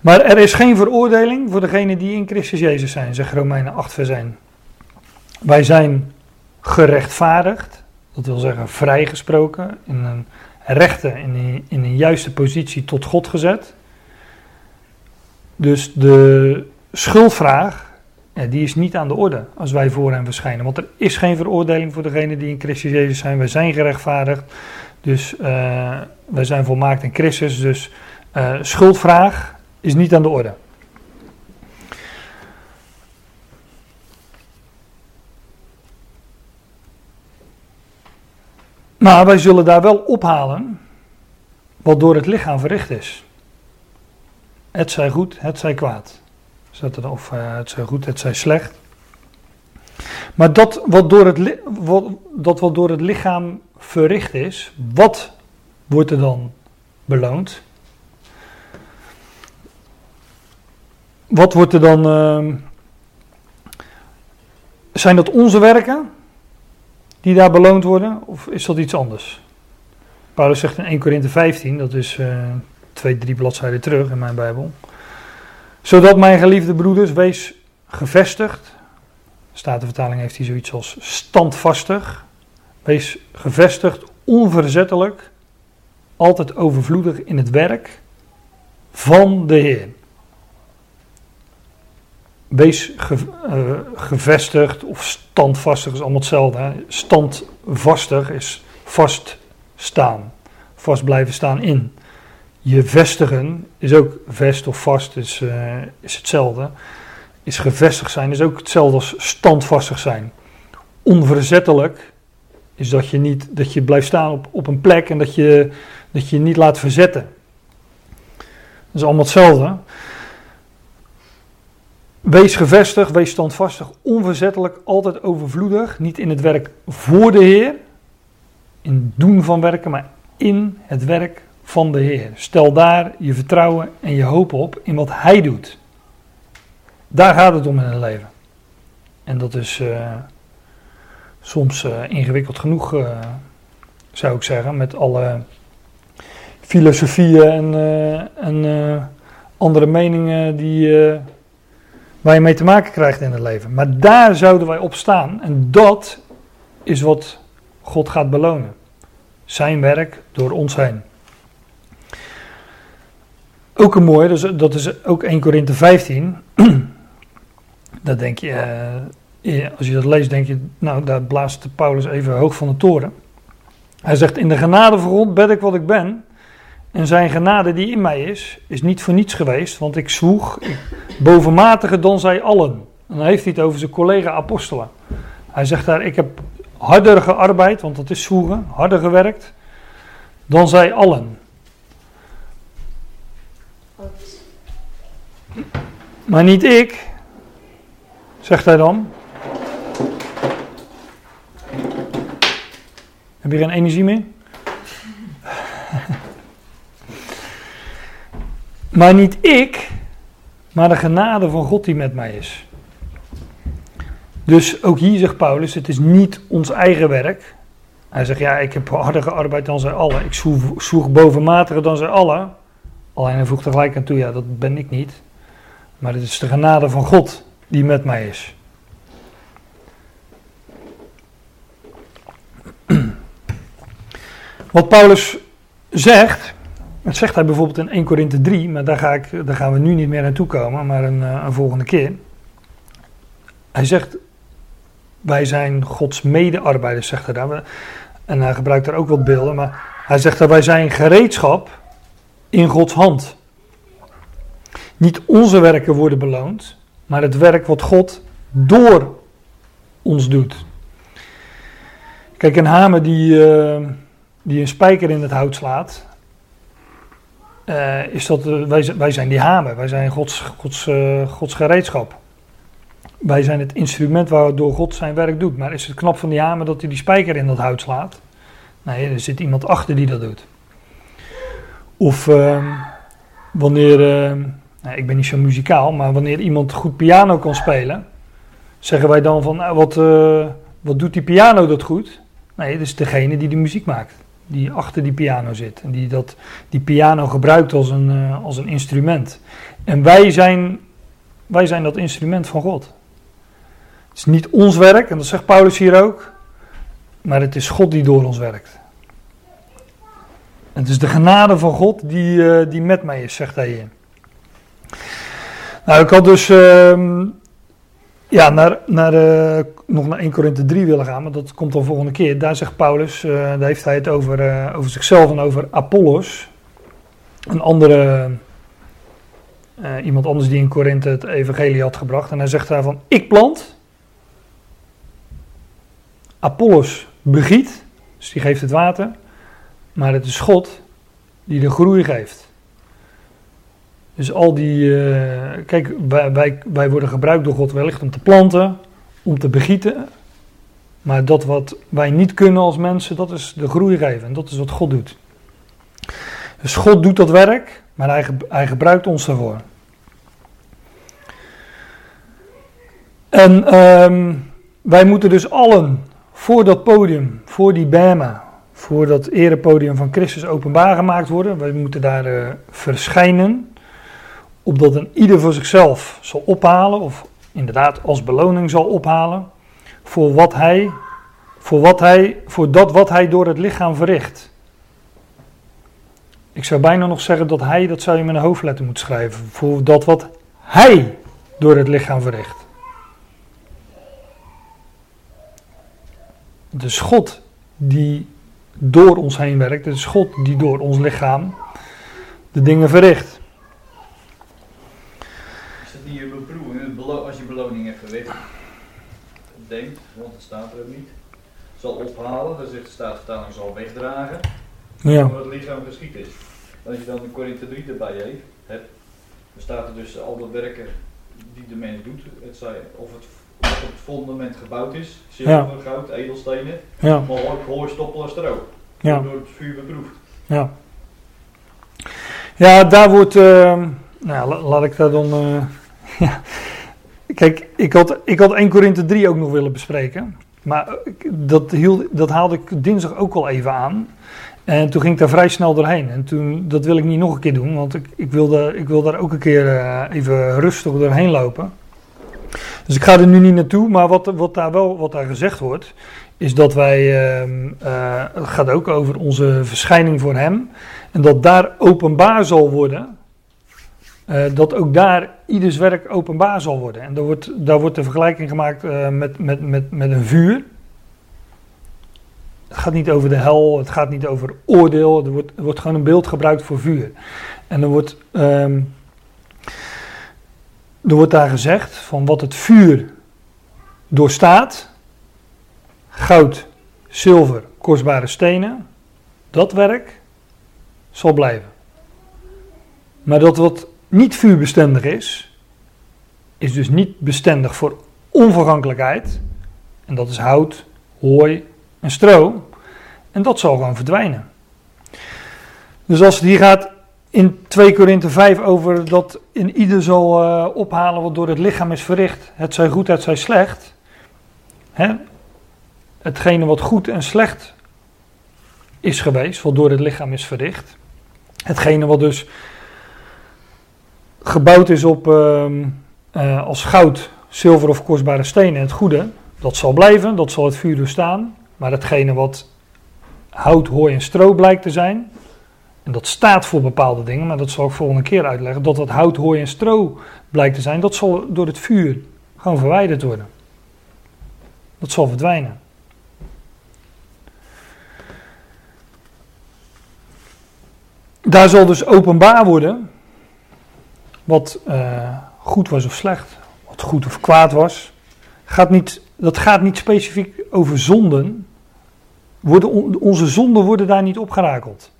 Maar er is geen veroordeling voor degenen die in Christus Jezus zijn, zegt Romeinen 8 vers 1. Wij zijn gerechtvaardigd, dat wil zeggen vrijgesproken, in een rechte, in een, in een juiste positie tot God gezet. Dus de schuldvraag, eh, die is niet aan de orde als wij voor hem verschijnen. Want er is geen veroordeling voor degene die in Christus Jezus zijn. Wij zijn gerechtvaardigd. Dus uh, wij zijn volmaakt in Christus. Dus eh, schuldvraag is niet aan de orde. Maar wij zullen daar wel ophalen wat door het lichaam verricht is. Het zij goed, het zij kwaad. Er, of eh, het zij goed, het zij slecht. Maar dat wat, door het, wat, dat wat door het lichaam verricht is, wat wordt er dan beloond? Wat wordt er dan. ehm, zijn dat onze werken die daar beloond worden, of is dat iets anders? Paulus zegt in 1 Korinthe 15, dat is eh, twee, drie bladzijden terug in mijn Bijbel. Zodat mijn geliefde broeders, wees gevestigd. Statenvertaling heeft hij zoiets als standvastig. Wees gevestigd, onverzettelijk, altijd overvloedig in het werk van de Heer. Wees eh, gevestigd of standvastig is allemaal hetzelfde. Hè? Standvastig is vaststaan, vast blijven staan in. Je vestigen is ook vest of vast is, eh, is hetzelfde. Is gevestigd zijn is ook hetzelfde als standvastig zijn. Onverzettelijk is dat je, niet, dat je blijft staan op, op een plek en dat je, dat je je niet laat verzetten. Dat is allemaal hetzelfde. Wees gevestigd, wees standvastig, onverzettelijk, altijd overvloedig. Niet in het werk voor de Heer, in het doen van werken, maar in het werk van de Heer. Stel daar je vertrouwen en je hoop op in wat Hij doet. Daar gaat het om in het leven. En dat is eh, soms eh, ingewikkeld genoeg, eh, zou ik zeggen, met alle filosofieën en, en andere meningen die, waar je mee te maken krijgt in het leven. Maar daar zouden wij op staan en dat is wat God gaat belonen. Zijn werk door ons heen. Ook een mooie, dus dat is ook 1 Korinthe 15. Dat denk je, eh, als je dat leest, denk je, nou, daar blaast Paulus even hoog van de toren. Hij zegt: In de genade van God ben ik wat ik ben. En zijn genade die in mij is, is niet voor niets geweest, want ik zwoeg bovenmatiger dan zij allen. En dan heeft hij het over zijn collega-apostelen. Hij zegt daar: Ik heb harder gearbeid, want dat is zwoegen, harder gewerkt, dan zij allen. Maar niet ik, zegt hij dan. Heb je geen energie meer? maar niet ik, maar de genade van God die met mij is. Dus ook hier zegt Paulus, het is niet ons eigen werk. Hij zegt, ja, ik heb harder gearbeid dan zij allen. Ik zoeg, bovenmatiger dan zij allen. Alleen hij voegt er gelijk aan toe, ja, dat ben ik niet. Maar het is de genade van God die met mij is. Wat Paulus zegt, dat zegt hij bijvoorbeeld in 1 Korinthe 3, maar daar, ga ik, daar gaan we nu niet meer naartoe komen, maar een, eh, een volgende keer. Hij zegt, wij zijn Gods medearbeiders, zegt hij daar. En hij gebruikt daar ook wat beelden, maar hij zegt dat wij zijn gereedschap in Gods hand. Niet onze werken worden beloond, maar het werk wat God door ons doet. Kijk, een hamer die, uh, die een spijker in het hout slaat, uh, is dat, uh, wij, wij, zijn die hamer, wij zijn Gods, Gods, Gods gereedschap. Wij zijn het instrument waardoor God zijn werk doet. Maar is het knap van die hamer dat hij die spijker in dat hout slaat? Nee, er zit iemand achter die dat doet. Of ehm, wanneer nou, ik ben niet zo muzikaal, maar wanneer iemand goed piano kan spelen, zeggen wij dan van, nou, wat, uh, wat doet die piano dat goed? Nee, dat is degene die de muziek maakt, die achter die piano zit en die dat, die piano gebruikt als een, uh, als een instrument. En wij zijn, wij zijn dat instrument van God. Het is niet ons werk, en dat zegt Paulus hier ook, maar het is God die door ons werkt. Het is de genade van God die, uh, die met mij is, zegt hij hier. Nou, ik had dus uh, ja, naar, naar, uh, nog naar 1 Korinthe 3 willen gaan, maar dat komt dan volgende keer. Daar zegt Paulus, uh, daar heeft hij het over, over zichzelf en over Apollos. Een andere, eh, iemand anders die in Korinthe het evangelie had gebracht. En hij zegt daar van, ik plant, Apollos begiet, Dus die geeft het water. Maar het is God die de groei geeft. Dus al die. eh, kijk, wij, wij, wij worden gebruikt door God wellicht om te planten, om te begieten. Maar dat wat wij niet kunnen als mensen, dat is de groei geven. En dat is wat God doet. Dus God doet dat werk, maar hij gebruikt ons daarvoor. En ehm, wij moeten dus allen voor dat podium, voor die Bema, voor dat erepodium van Christus openbaar gemaakt worden. Wij moeten daar eh, verschijnen, opdat een ieder voor zichzelf zal ophalen, of inderdaad als beloning zal ophalen, voor wat hij, voor wat hij, voor dat wat hij door het lichaam verricht. Ik zou bijna nog zeggen dat hij, dat zou je met een hoofdletter moeten schrijven, voor dat wat hij door het lichaam verricht. Is God die door ons heen werkt. Het is God die door ons lichaam de dingen verricht. Is dat niet je beproeving? Het belo- Als je beloning hebt verricht, denkt, want het staat er ook niet, zal ophalen, dan zegt de Statenvertaling zal wegdragen, Ja, omdat het lichaam geschied is. En als je dan de Korinthe 3 erbij heeft, hebt, dan staat er dus al de werken die de mens doet, het zij, of het of het fundament gebouwd is, zilver, goud, edelstenen, ja, maar hooi, hooi, stoppel en stro. ja, Door het vuur beproefd. ja. Ja, daar wordt. eh, nou, la- laat ik daar dan. eh, ja. Kijk, ik had, ik had 1 Korinthe 3 ook nog willen bespreken. Maar ik- dat, hield, dat haalde ik dinsdag ook al even aan. En toen ging ik daar vrij snel doorheen. En toen, dat wil ik niet nog een keer doen, want ik, ik, wil, daar, ik wil daar ook een keer eh, even rustig doorheen lopen. Dus ik ga er nu niet naartoe, maar wat, wat daar wel wat daar gezegd wordt, is dat wij, ehm, eh, het gaat ook over onze verschijning voor Hem. En dat daar openbaar zal worden, eh, dat ook daar ieders werk openbaar zal worden. En daar wordt, daar wordt de vergelijking gemaakt eh, met, met, met, met een vuur. Het gaat niet over de hel, het gaat niet over oordeel. Er wordt, wordt gewoon een beeld gebruikt voor vuur. En er wordt, ehm, er wordt daar gezegd van wat het vuur doorstaat: goud, zilver, kostbare stenen. Dat werk zal blijven. Maar dat wat niet vuurbestendig is, is dus niet bestendig voor onvergankelijkheid. En dat is hout, hooi en stro. En dat zal gewoon verdwijnen. Dus als het hier gaat in 2 Korinthe 5 over dat in ieder zal eh, ophalen wat door het lichaam is verricht. Het zij goed, het zij slecht. Hè? Hetgene wat goed en slecht is geweest, wat door het lichaam is verricht. Hetgene wat dus gebouwd is op ehm, eh, als goud, zilver of kostbare stenen, het goede, dat zal blijven, dat zal het vuur doorstaan. Maar hetgene wat hout, hooi en stro blijkt te zijn, en dat staat voor bepaalde dingen, maar dat zal ik volgende keer uitleggen, dat wat hout, hooi en stro blijkt te zijn, dat zal door het vuur gewoon verwijderd worden. Dat zal verdwijnen. Daar zal dus openbaar worden wat eh, goed was of slecht, wat goed of kwaad was. Gaat niet, dat gaat niet specifiek over zonden. Worden, on- onze zonden worden daar niet opgerakeld.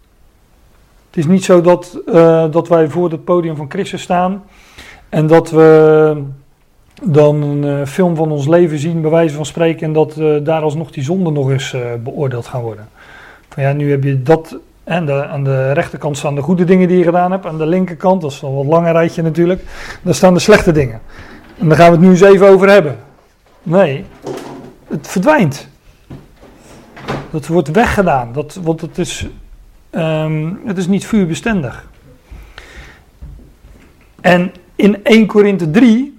Het is niet zo dat, eh, dat wij voor het podium van Christus staan en dat we dan een eh, film van ons leven zien, bij wijze van spreken, en dat daar alsnog die zonden nog eens beoordeeld gaan worden. Van ja, nu heb je dat en de, aan de rechterkant staan de goede dingen die je gedaan hebt. Aan de linkerkant, dat is een wat langer rijtje natuurlijk, daar staan de slechte dingen. En daar gaan we het nu eens even over hebben. Nee, het verdwijnt. Dat wordt weggedaan, dat, want het is, ehm, het is niet vuurbestendig. En in 1 Korinthe 3,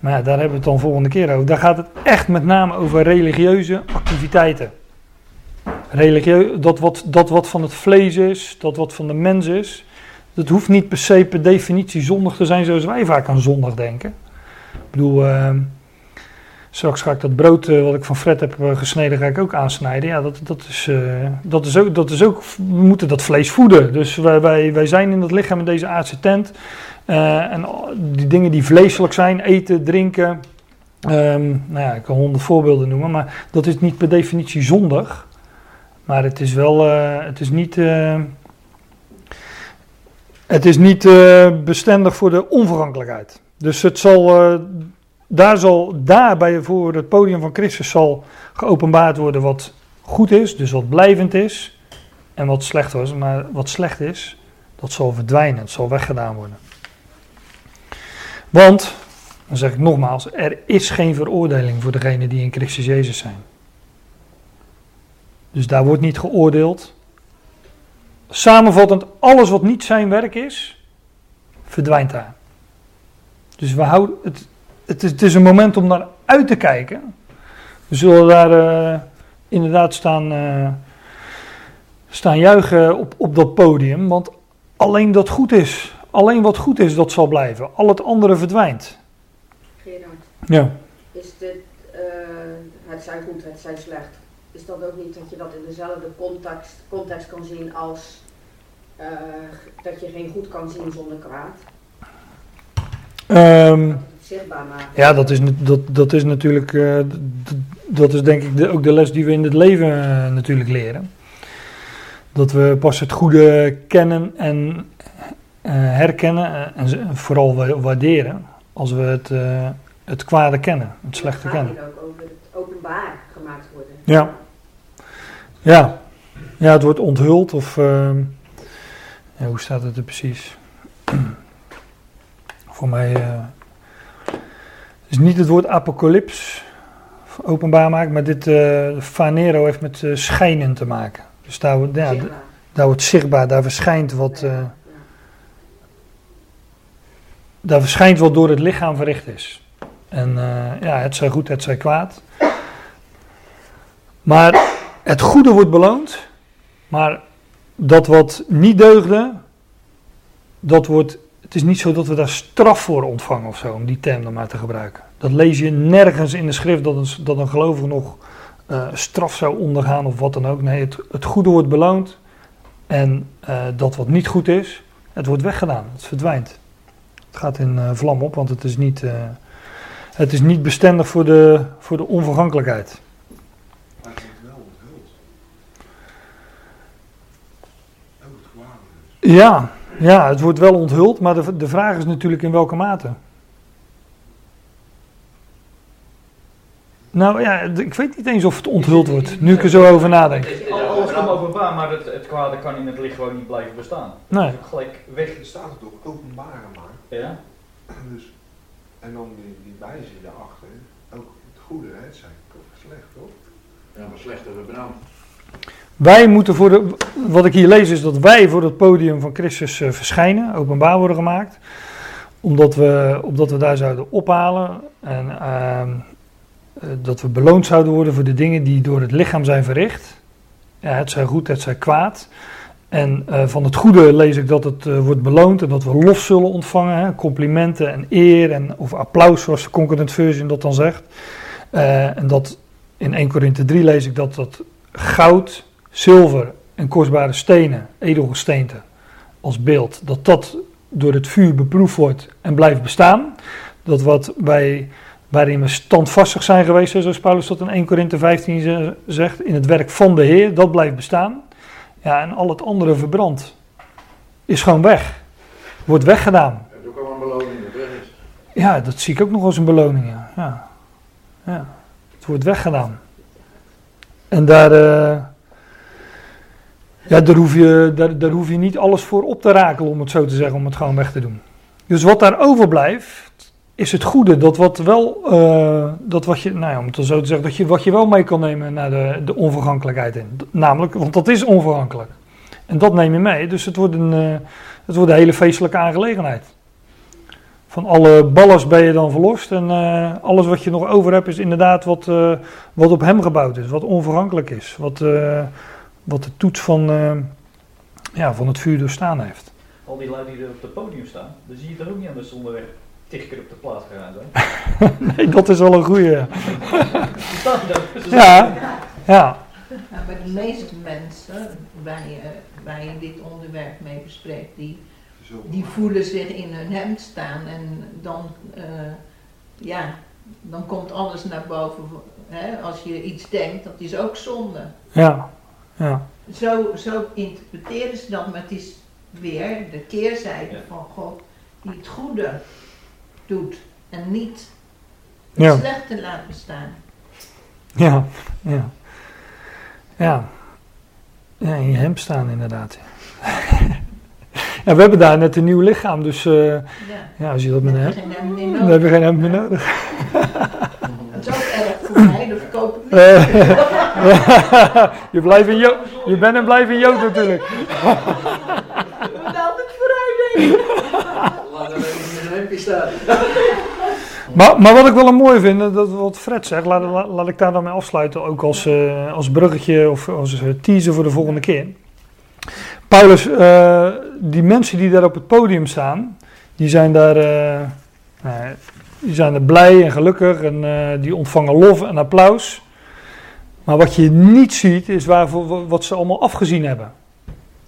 maar daar hebben we het dan volgende keer over, daar gaat het echt met name over religieuze activiteiten. Religieu, dat, wat, dat wat van het vlees is, dat wat van de mens is, dat hoeft niet per se per definitie zondig te zijn zoals wij vaak aan zondag denken. Ik bedoel, eh, straks ga ik dat brood eh, wat ik van Fred heb eh, gesneden, ga ik ook aansnijden. Ja, dat, dat, is, eh, dat, is ook, dat is ook, we moeten dat vlees voeden. Dus wij, wij, wij zijn in dat lichaam in deze aardse tent. En die dingen die vleeselijk zijn, eten, drinken. ehm, nou ja, ik kan honderd voorbeelden noemen, maar dat is niet per definitie zondig. Maar het is wel, eh, het is niet, eh, het is niet eh, bestendig voor de onvergankelijkheid. Dus het zal, daar zal, daar bij, voor het podium van Christus zal geopenbaard worden wat goed is, dus wat blijvend is. En wat slecht was, maar wat slecht is, dat zal verdwijnen, het zal weggedaan worden. Want, dan zeg ik nogmaals, er is geen veroordeling voor degenen die in Christus Jezus zijn. Dus daar wordt niet geoordeeld. Samenvattend, alles wat niet zijn werk is, verdwijnt daar. Dus we houden, het, het, is, het is een moment om naar uit te kijken. We zullen daar eh, inderdaad staan, eh, staan juichen op, op dat podium, want alleen dat goed is, alleen wat goed is, dat zal blijven. Al het andere verdwijnt. Gerard, Ja. is dit, eh, het zijn goed, het zijn slecht. Is dat ook niet dat je dat in dezelfde context, context kan zien als eh, dat je geen goed kan zien zonder kwaad? Ehm, Dat het zichtbaar maken. Ja, dat is, dat, dat is natuurlijk, eh, dat is denk ik de, ook de les die we in het leven eh, natuurlijk leren. Dat we pas het goede kennen en herkennen en vooral wa- waarderen als we het, het kwade kennen, het slechte kennen. ook over het openbaar gemaakt worden. Ja. Ja, ja het wordt onthuld of ehm, ja, hoe staat het er precies? Voor mij eh, is niet het woord apocalyps openbaar maken, maar dit eh Fanero heeft met eh, schijnen te maken. Dus daar, wordt- ja, daar wordt zichtbaar, daar verschijnt wat, daar verschijnt wat door het lichaam verricht is. En ja, het zij goed, het zij kwaad. Maar het goede wordt beloond. Maar dat wat niet deugde, dat wordt. Het is niet zo dat we daar straf voor ontvangen of zo, om die term dan maar te gebruiken. Dat lees je nergens in de schrift dat een, dat een gelovige nog eh, straf zou ondergaan of wat dan ook. Nee, het, het goede wordt beloond. En eh, dat wat niet goed is, het wordt weggedaan. Het verdwijnt. Het gaat in eh, vlam op, want het is niet, het is niet bestendig voor de, voor de onvergankelijkheid. Maar het wordt wel onthuld. Ook het kwade dus. Ja, ja, het wordt wel onthuld, maar de, de vraag is natuurlijk in welke mate. Nou ja, ik weet niet eens of het onthuld wordt, nu ik er zo over nadenk. Al- Alles komt openbaar, maar het, het kwade kan in het licht gewoon niet blijven bestaan. Nee. Gelijk weg. Er staat het toch openbare maar. Ja? Dus, en dan die, die wijzing daarachter. Ook het goede, hè, het zijn toch slecht, toch? Ja, maar slecht hebben we benauwd. Wij moeten voor de, wat ik hier lees is dat wij voor het podium van Christus eh, verschijnen, openbaar worden gemaakt. Omdat we, omdat we daar zouden ophalen en ehm, eh, dat we beloond zouden worden voor de dingen die door het lichaam zijn verricht. Ja, het zij goed, het zij kwaad. En eh, van het goede lees ik dat het wordt beloond en dat we lof zullen ontvangen. Hè, complimenten en eer en, of applaus, zoals de Concordant Version dat dan zegt. En dat in 1 Korinthe 3 lees ik dat dat goud, zilver en kostbare stenen, edelgesteente als beeld, dat dat door het vuur beproefd wordt en blijft bestaan. Dat wat wij, waarin we standvastig zijn geweest, zoals Paulus dat in 1 Korinthe 15 ze- zegt, in het werk van de Heer, dat blijft bestaan. Ja, en al het andere verbrandt. Is gewoon weg. Wordt weggedaan. Het is ook al een beloning dat. Ja, dat zie ik ook nog als een beloning. Ja. Ja. ja. Het wordt weggedaan. En daar, eh, ja, daar, hoef je, daar, daar hoef je niet alles voor op te rakelen, om het zo te zeggen, om het gewoon weg te doen. Dus wat daar overblijft, is het goede. Dat wat wel, eh, dat wat je, nou ja, om het zo te zeggen, dat je, wat je wel mee kan nemen naar de, de onvergankelijkheid in. Namelijk, want dat is onvergankelijk. En dat neem je mee. Dus het wordt een, eh, het wordt een hele feestelijke aangelegenheid. Van alle ballast ben je dan verlost. En eh, alles wat je nog over hebt is inderdaad wat, wat op hem gebouwd is. Wat onvergankelijk is. Wat, wat de toets van, eh, ja, van het vuur doorstaan heeft. Al die lui die er op het podium staan, dan zie je toch ook niet anders onderweg tig keer op de plaats gegaan zijn. Nee, dat is wel een goeie. Ja, ja. Ja, maar de meeste mensen waar je, waar je dit onderwerp mee bespreekt, die, die voelen zich in hun hemd staan en dan, eh, ja, dan komt alles naar boven. Hè? Als je iets denkt, dat is ook zonde. Ja, Ja, Zo, zo interpreteren ze dat, maar het is weer de keerzijde Ja. van God die het goede doet en niet het Ja. slechte laat bestaan. ja, ja. Ja, ja in je hemd staan inderdaad. Ja, we hebben daar net een nieuw lichaam, dus eh, Ja. ja, als je dat met een We hebben geen hemd meer nodig. heb je geen hemd meer nodig. Dat is ook erg voor Eh, je, blijft in jo je bent en blijft in Jood natuurlijk. Moet altijd vooruit denken. Laat er even in een hempje staan. Maar, maar wat ik wel een mooi vind, dat wat Fred zegt, laat, laat, laat ik daar dan mee afsluiten, ook als, eh, als bruggetje of als eh, teaser voor de volgende keer. Paulus, eh, die mensen die daar op het podium staan, die zijn daar, eh, die zijn er blij en gelukkig en eh, die ontvangen lof en applaus. Maar wat je niet ziet, is waarvoor, wat ze allemaal afgezien hebben.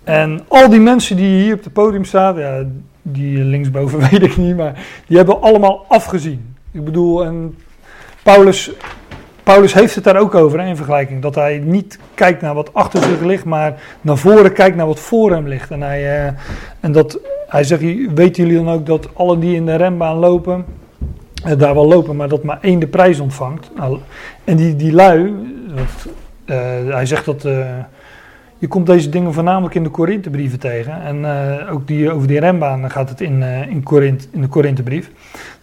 En al die mensen die hier op het podium staan, ja, die linksboven weet ik niet, maar die hebben allemaal afgezien. Ik bedoel, Paulus, Paulus heeft het daar ook over in vergelijking. Dat hij niet kijkt naar wat achter zich ligt, maar naar voren kijkt naar wat voor hem ligt. En hij, eh, en dat, hij zegt, weten jullie dan ook dat alle die in de renbaan lopen, daar wel lopen, maar dat maar één de prijs ontvangt. Nou, en die, die lui, dat, eh, hij zegt dat... eh, je komt deze dingen voornamelijk in de Korinthebrieven tegen. En eh, ook die, over die rembaan gaat het in, eh, in, Korint, in de Korinthebrief.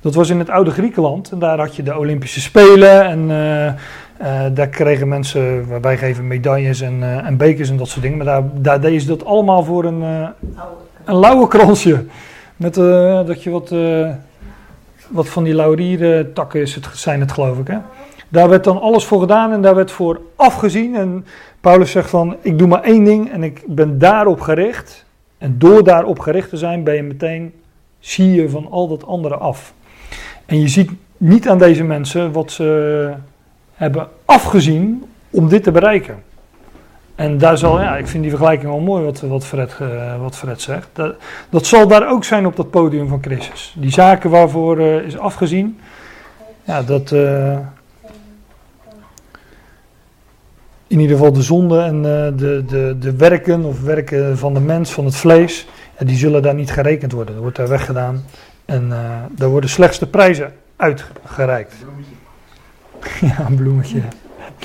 Dat was in het oude Griekenland. En daar had je de Olympische Spelen. En eh, eh, daar kregen mensen, wij geven medailles en, eh, en bekers en dat soort dingen. Maar daar, daar deden ze dat allemaal voor een, eh, een lauwe kransje. Met eh, dat je wat, eh, wat van die laurieren takken is het, zijn het geloof ik. Hè? Daar werd dan alles voor gedaan en daar werd voor afgezien. En Paulus zegt van, ik doe maar één ding en ik ben daarop gericht. En door daarop gericht te zijn, ben je meteen, zie je van al dat andere af. En je ziet niet aan deze mensen wat ze hebben afgezien om dit te bereiken. En daar zal, ja, ik vind die vergelijking wel mooi wat, wat, Fred, wat Fred zegt. Dat, dat zal daar ook zijn op dat podium van Christus. Die zaken waarvoor eh, is afgezien, ja, dat... eh, in ieder geval de zonde en eh, de, de, de werken of werken van de mens, van het vlees, ja, die zullen daar niet gerekend worden. Dat wordt daar weggedaan en daar worden slechts de prijzen uitgereikt. Ja, een bloemetje.